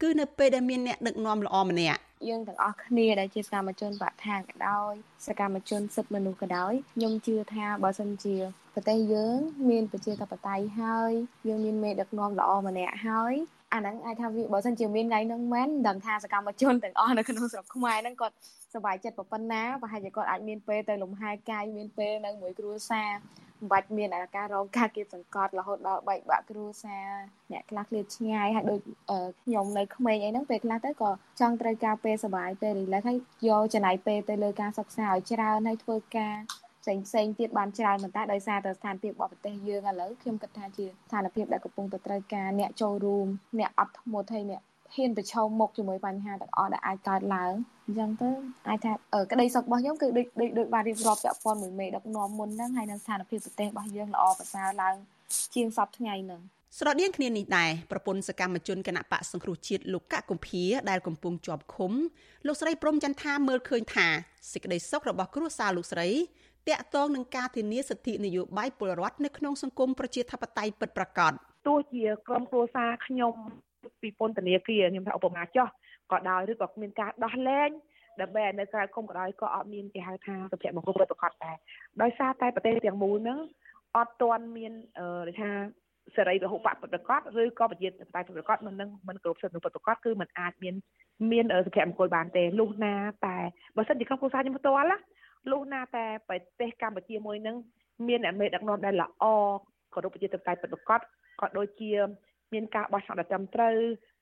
គឺនៅពេលដែលមានអ្នកដឹកនាំល្អម្នាក់យើងទាំងអស់គ្នាដែលជាសកម្មជនបរិស្ថានក៏ដោយសកម្មជនសិទ្ធិមនុស្សក៏ដោយខ្ញុំជឿថាបើសិនជាប្រទេសយើងមានប្រជាធិបតេយ្យហើយយើងមានមេដឹកនាំល្អម្នាក់ហើយអាហ្នឹងអាចថាវាបើសិនជាមានថ្ងៃហ្នឹងមែនដឹងថាសកម្មជនទាំងអស់នៅក្នុងស្រុកខ្មែរហ្នឹងគាត់សប្បាយចិត្តប៉ុណ្ណាប្រហែលជាគាត់អាចមានពេលទៅលំហែកាយមានពេលនៅមួយគ្រួសារ មិនបាច់មានអាការរងការគៀបសង្កត់រហូតដល់បែកបាក់គ្រួសារអ្នកខ្លះឃ្លាតឆ្ងាយហើយដូចខ្ញុំនៅក្មេងអីហ្នឹងពេលខ្លះទៅក៏ចង់ត្រូវការពេលសប្បាយពេល relax ហើយយកចំណាយពេលទៅលើការសិក្សាឲ្យច្រើនហើយធ្វើការផ្សេងផ្សេងទៀតបានច្រើនប៉ុន្តែដោយសារតែស្ថានភាពរបស់ប្រទេសយើងឥឡូវខ្ញុំគិតថាជាស្ថានភាពដែលកំពុងតែត្រូវការអ្នកចូលរួមអ្នកអត់ធ្មត់ហើយអ្នក ហ៊ានប្រឈមមុខជាមួយបញ្ហាទាំងអស់ដែលអាចកើតឡើងអញ្ចឹងទៅអាចថាក្តីសុខរបស់ខ្ញុំគឺដូចដូចដូចបានរៀបរាប់ពាក់ព័ន្ធមួយមេដឹកនាំមុនហ្នឹងហើយនឹងស្ថានភាពប្រទេសរបស់យើងល្អប្រសើរឡើងជាងសពថ្ងៃហ្នឹងស្រដៀងគ្នានេះដែរប្រពន្ធសកម្មជនគណៈបកសង្គ្រោះជាតិលោកកកកុម្ភាដែលកំពុងជាប់ឃុំលោកស្រីព្រំចន្ទថាមើលឃើញថាសេចក្តីសុខរបស់គ្រួសារលោកស្រីតាក់ទងនឹងការធានាសិទ្ធិនយោបាយពលរដ្ឋនៅក្នុងសង្គមប្រជាធិបតេយ្យពិតប្រាកដទោះជាក្រុមគ្រួសារខ្ញុំ ពីពន្ធនាគារខ្ញុំថាឧបមាចោះក៏ដោយឬក៏មានការដោះលែងដើម្បីនៅក្រៅគុំក៏ដោយក៏អត់មានគេហៅថាសុភមង្គលពិតប្រាកដដែរដោយសារតែប្រទេសទាំងមូលហ្នឹងអត់ទាន់មានអឺថាសេរីពហុបកពិតប្រាកដឬក៏ប្រជាធិបតេយ្យពិតប្រាកដមិននឹងមិនគ្រប់សិទ្ធិពិតប្រាកដគឺมันអាចមានមានសុភមង្គលបានទេលុះណាតែបើសិនជាក្រុមគ្រួសារខ្ញុំផ្ទាល់ណាលុះណាតែប្រទេសកម្ពុជាមួយនឹងមានអ្នកមេដឹកនាំដែលល្អគោរពប្រជាធិបតេយ្យពិតប្រាកដក៏ដូចជា មានការបោះឆ្នោតដ៏ត្រឹមត្រូវ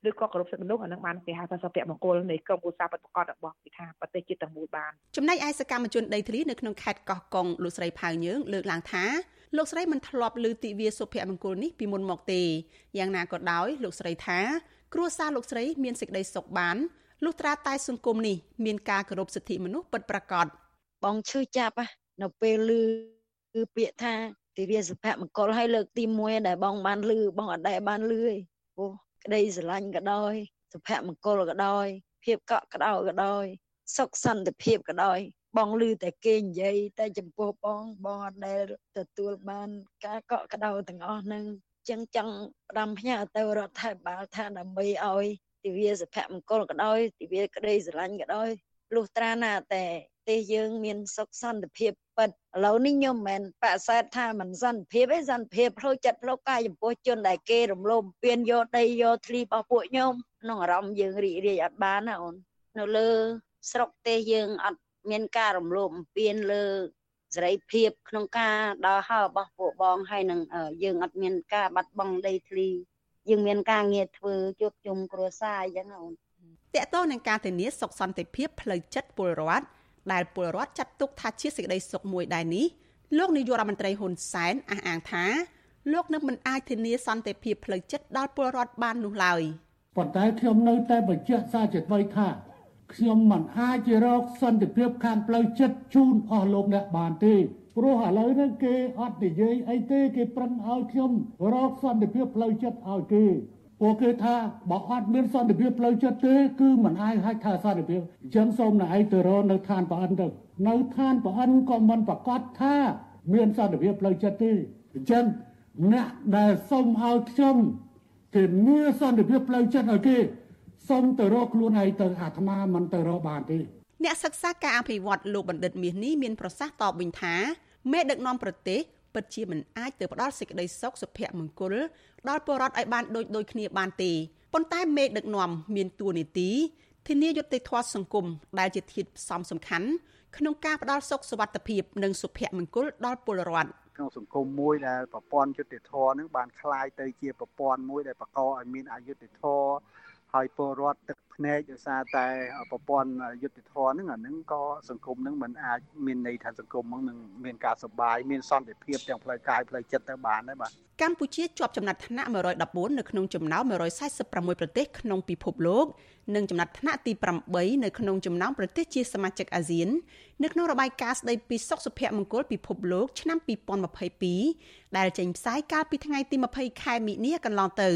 ឬក៏គោរពសិទ្ធិមនុស្សអានឹងបានគេហៅថាសុភមង្គលនៃក្រមគូសាប្រតិបត្តិរបស់គេថាប្រទេសជាតិទាំងមូលបានចំណែកឯសកម្មជនដីធ្លីនៅក្នុងខេត្តកោះកុងលោកស្រីផៅយើង លើកឡើងថាលោកស្រីមិនធ្លាប់ឮទិវាសុភមង្គលនេះពីមុនមកទេយ៉ាងណាក៏ដោយលោកស្រីថា គ្រួសារលោកស្រីមានសេចក្តីសុខបានលុះត្រាតែសង្គមនេះមានការគោរពសិទ្ធិមនុស្សពិតប្រាកដបងឈឺចាប់នៅពេលឮគឺពាក្យថា ទិវាសុភមង្គលឲ្យលើកទី1ដែលបងបានឮបងអត់ដែលបានឮទេព្រោះក្តីស្រឡាញ់ក៏ដោយសុភមង្គលក៏ដោយភាពកក់ក្ដៅក៏ដោយសុខសន្តិភាពក៏ដោយបងឮតែគេនិយាយតែចំពោះបងបងអត់ដែលទទួលបានការកក់ក្ដៅទាំងអស់ហ្នឹងចឹងចង់ផ្ដាំផ្ញើទៅរដ្ឋាភិបាលថាដើម្បីឲ្យទិវាសុភមង្គលក៏ដោយទិវាក្តីស្រឡាញ់ក៏ដោយលុះត្រាណាតែ ទេសយើងមានសុខសន្តិភាពពិតឥឡូវនេះខ្ញុំមិនមែនបកសែតថាមិនសន្តិភាពទេសន្តិភាពផ្លូវចិត្តផ្លូវកាយចំពោះជនដែលគេរំលោភពៀនយកដីយកធ្លីរបស់ពួកខ្ញុំក្នុងអារម្មណ៍យើងរីករាយអត់បានណាអូននៅលើស្រុកទេសយើងអត់មានការរំលោភពៀនលើសេរីភាពក្នុងការដើរហើររបស់ពួកបងហើយនឹងយើងអត់មានការបាត់បង់ដីធ្លីយើងមានការងារធ្វើជួបជុំគ្រួសារអញ្ចឹងអូនតកតទៅនឹងការធានាសុខសន្តិភាពផ្លូវចិត្តពលរដ្ឋ ដែលពលរដ្ឋចាត់ទុកថាជាសេចក្តីសុខមួយដែរនេះលោកនាយករដ្ឋមន្ត្រីហ៊ុនសែនអះអាងថាលោកនឹងមិនអាចធានាសន្តិភាពផ្លូវចិត្តដល់ពលរដ្ឋបាននោះឡើយប៉ុន្តែខ្ញុំនៅតែបញ្ជាក់សារជាថ្មីថាខ្ញុំមិនអាចរកសន្តិភាពខាងផ្លូវចិត្តជូនអស់លោកអ្នកបានទេព្រោះឥឡូវនេះគេអត់និយាយអីទេគេប្រឹងឲ្យខ្ញុំរកសន្តិភាពផ្លូវចិត្តឲ្យគេ ពួកគេថាបើអត់មានសន្តិភាពផ្លូវចិត្តទេគឺមិនអាចហៅថាសន្តិភាពអញ្ចឹងសូមណែឯងទៅរកនៅឋានប្រអិនទៅនៅឋានប្រអិនក៏មិនប្រកាសថាមានសន្តិភាពផ្លូវចិត្តទេអញ្ចឹងអ្នកដែលសូមឲ្យខ្ញុំគេមានសន្តិភាពផ្លូវចិត្តឲ្យគេសូមទៅរកខ្លួនឯងទៅអាត្មាមិនទៅរកបានទេអ្នកសិក្សាការអភិវឌ្ឍលោកបណ្ឌិតមាសនេះមានប្រសាសន៍តបវិញថាមេដឹកនាំប្រទេស ពិតជាមិនអាចទៅផ្ដល់សេចក្តីសុខសុភមង្គលដល់ពលរដ្ឋឲ្យបានដូចដូចគ្នាបានទេប៉ុន្តែមេដឹកនាំមានតួនាទីធានាយុត្តិធម៌សង្គមដែលជាធាតុផ្សំសំខាន់ក្នុងការផ្ដល់សុខសុវត្ថិភាពនិងសុភមង្គលដល់ពលរដ្ឋក្នុងសង្គមមួយដែលប្រព័ន្ធយុត្តិធម៌នឹងបានคล้ายទៅជាប្រព័ន្ធមួយដែលបង្កឲ្យមានអយុត្តិធម៌ ហើយពលរដ្ឋទឹកភ្នែកដោយសារតែប្រព័ន្ធយុត្តិធម៌ហ្នឹងអាហ្នឹងក៏សង្គមហ្នឹងមិនអាចមានន័យថាសង្គមហ្នឹងនឹងមានការសុបាយមានសន្តិភាពទាំងផ្លូវកាយផ្លូវចិត្តទៅបានដែរបាទកម្ពុជាជាប់ចំណាត់ថ្នាក់114នៅក្នុងចំណោម146ប្រទេសក្នុងពិភពលោកនិងចំណាត់ថ្នាក់ទី8នៅក្នុងចំណោមប្រទេសជាសមាជិកអាស៊ាននៅក្នុងរបាយការណ៍ស្តីពីសុខសុភមង្គលពិភពលោកឆ្នាំ2022ដែលចេញផ្សាយកាលពីថ្ងៃទី20ខែមិនិនាកន្លងទៅ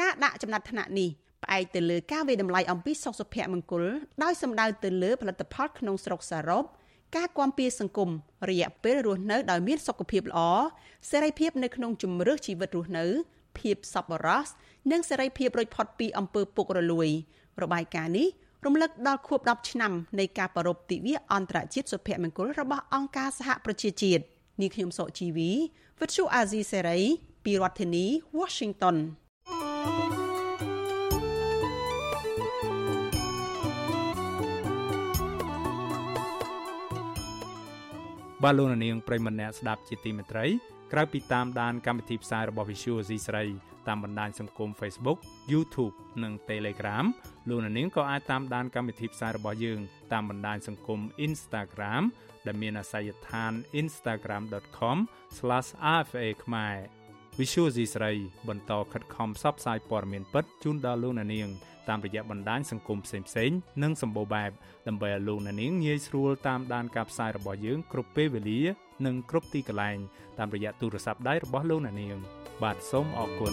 ការដាក់ចំណាត់ថ្នាក់នេះ ផ្អែកទៅលើការវិតម្លៃអំពីសុខសុភមង្គលដោយសំដៅទៅលើផលិតផលក្នុងស្រុកសរុបការគាំពៀសង្គមរយៈពេលរស់នៅដោយមានសុខភាពល្អសេរីភាពនៅក្នុងជំរឿសជីវិតរស់នៅ ភាពសប្បុរសនិងសេរីភាពរួចផុតពីអំពើពុករលួយ របាយការណ៍នេះរំលឹកដល់ខួប10ឆ្នាំនៃការប្រារព្ធទិវាអន្តរជាតិសុភមង្គលរបស់អង្គការសហប្រជាជាតិនាងខ្ញុំសុជីវីវិទ្យុអាស៊ីសេរីពីរដ្ឋធានី Washington បាទលោកនាងប្រិមម្នាក់ស្ដាប់ជាទីមេត្រីក្រៅពីតាមដានកម្មវិធីផ្សាយរបស់ Visual C ស្រីតាមបណ្ដាញសង្គម Facebook YouTube និង Telegram លោកនាងក៏អាចតាមដានកម្មវិធីផ្សាយរបស់យើងតាមបណ្ដាញសង្គម Instagram ដែលមានអាសយដ្ឋាន instagram.com/rfa ខ្មែរ Visual C ស្រីបន្តខិតខំផ្សព្វផ្សាយព័ត៌មានពិតជូនដល់លោកនាងតាមរយៈបណ្ដាញសង្គមផ្សេងៗនិងសម្បូរបែបដើម្បីឲ្យលោកអ្នកនាងងាយស្រួលតាមដានការផ្សាយរបស់យើងគ្រប់ពេលវេលានិងគ្រប់ទីកន្លែងតាមរយៈទូរស័ព្ទដៃរបស់លោកអ្នកនាង បាទសូមអរគុណ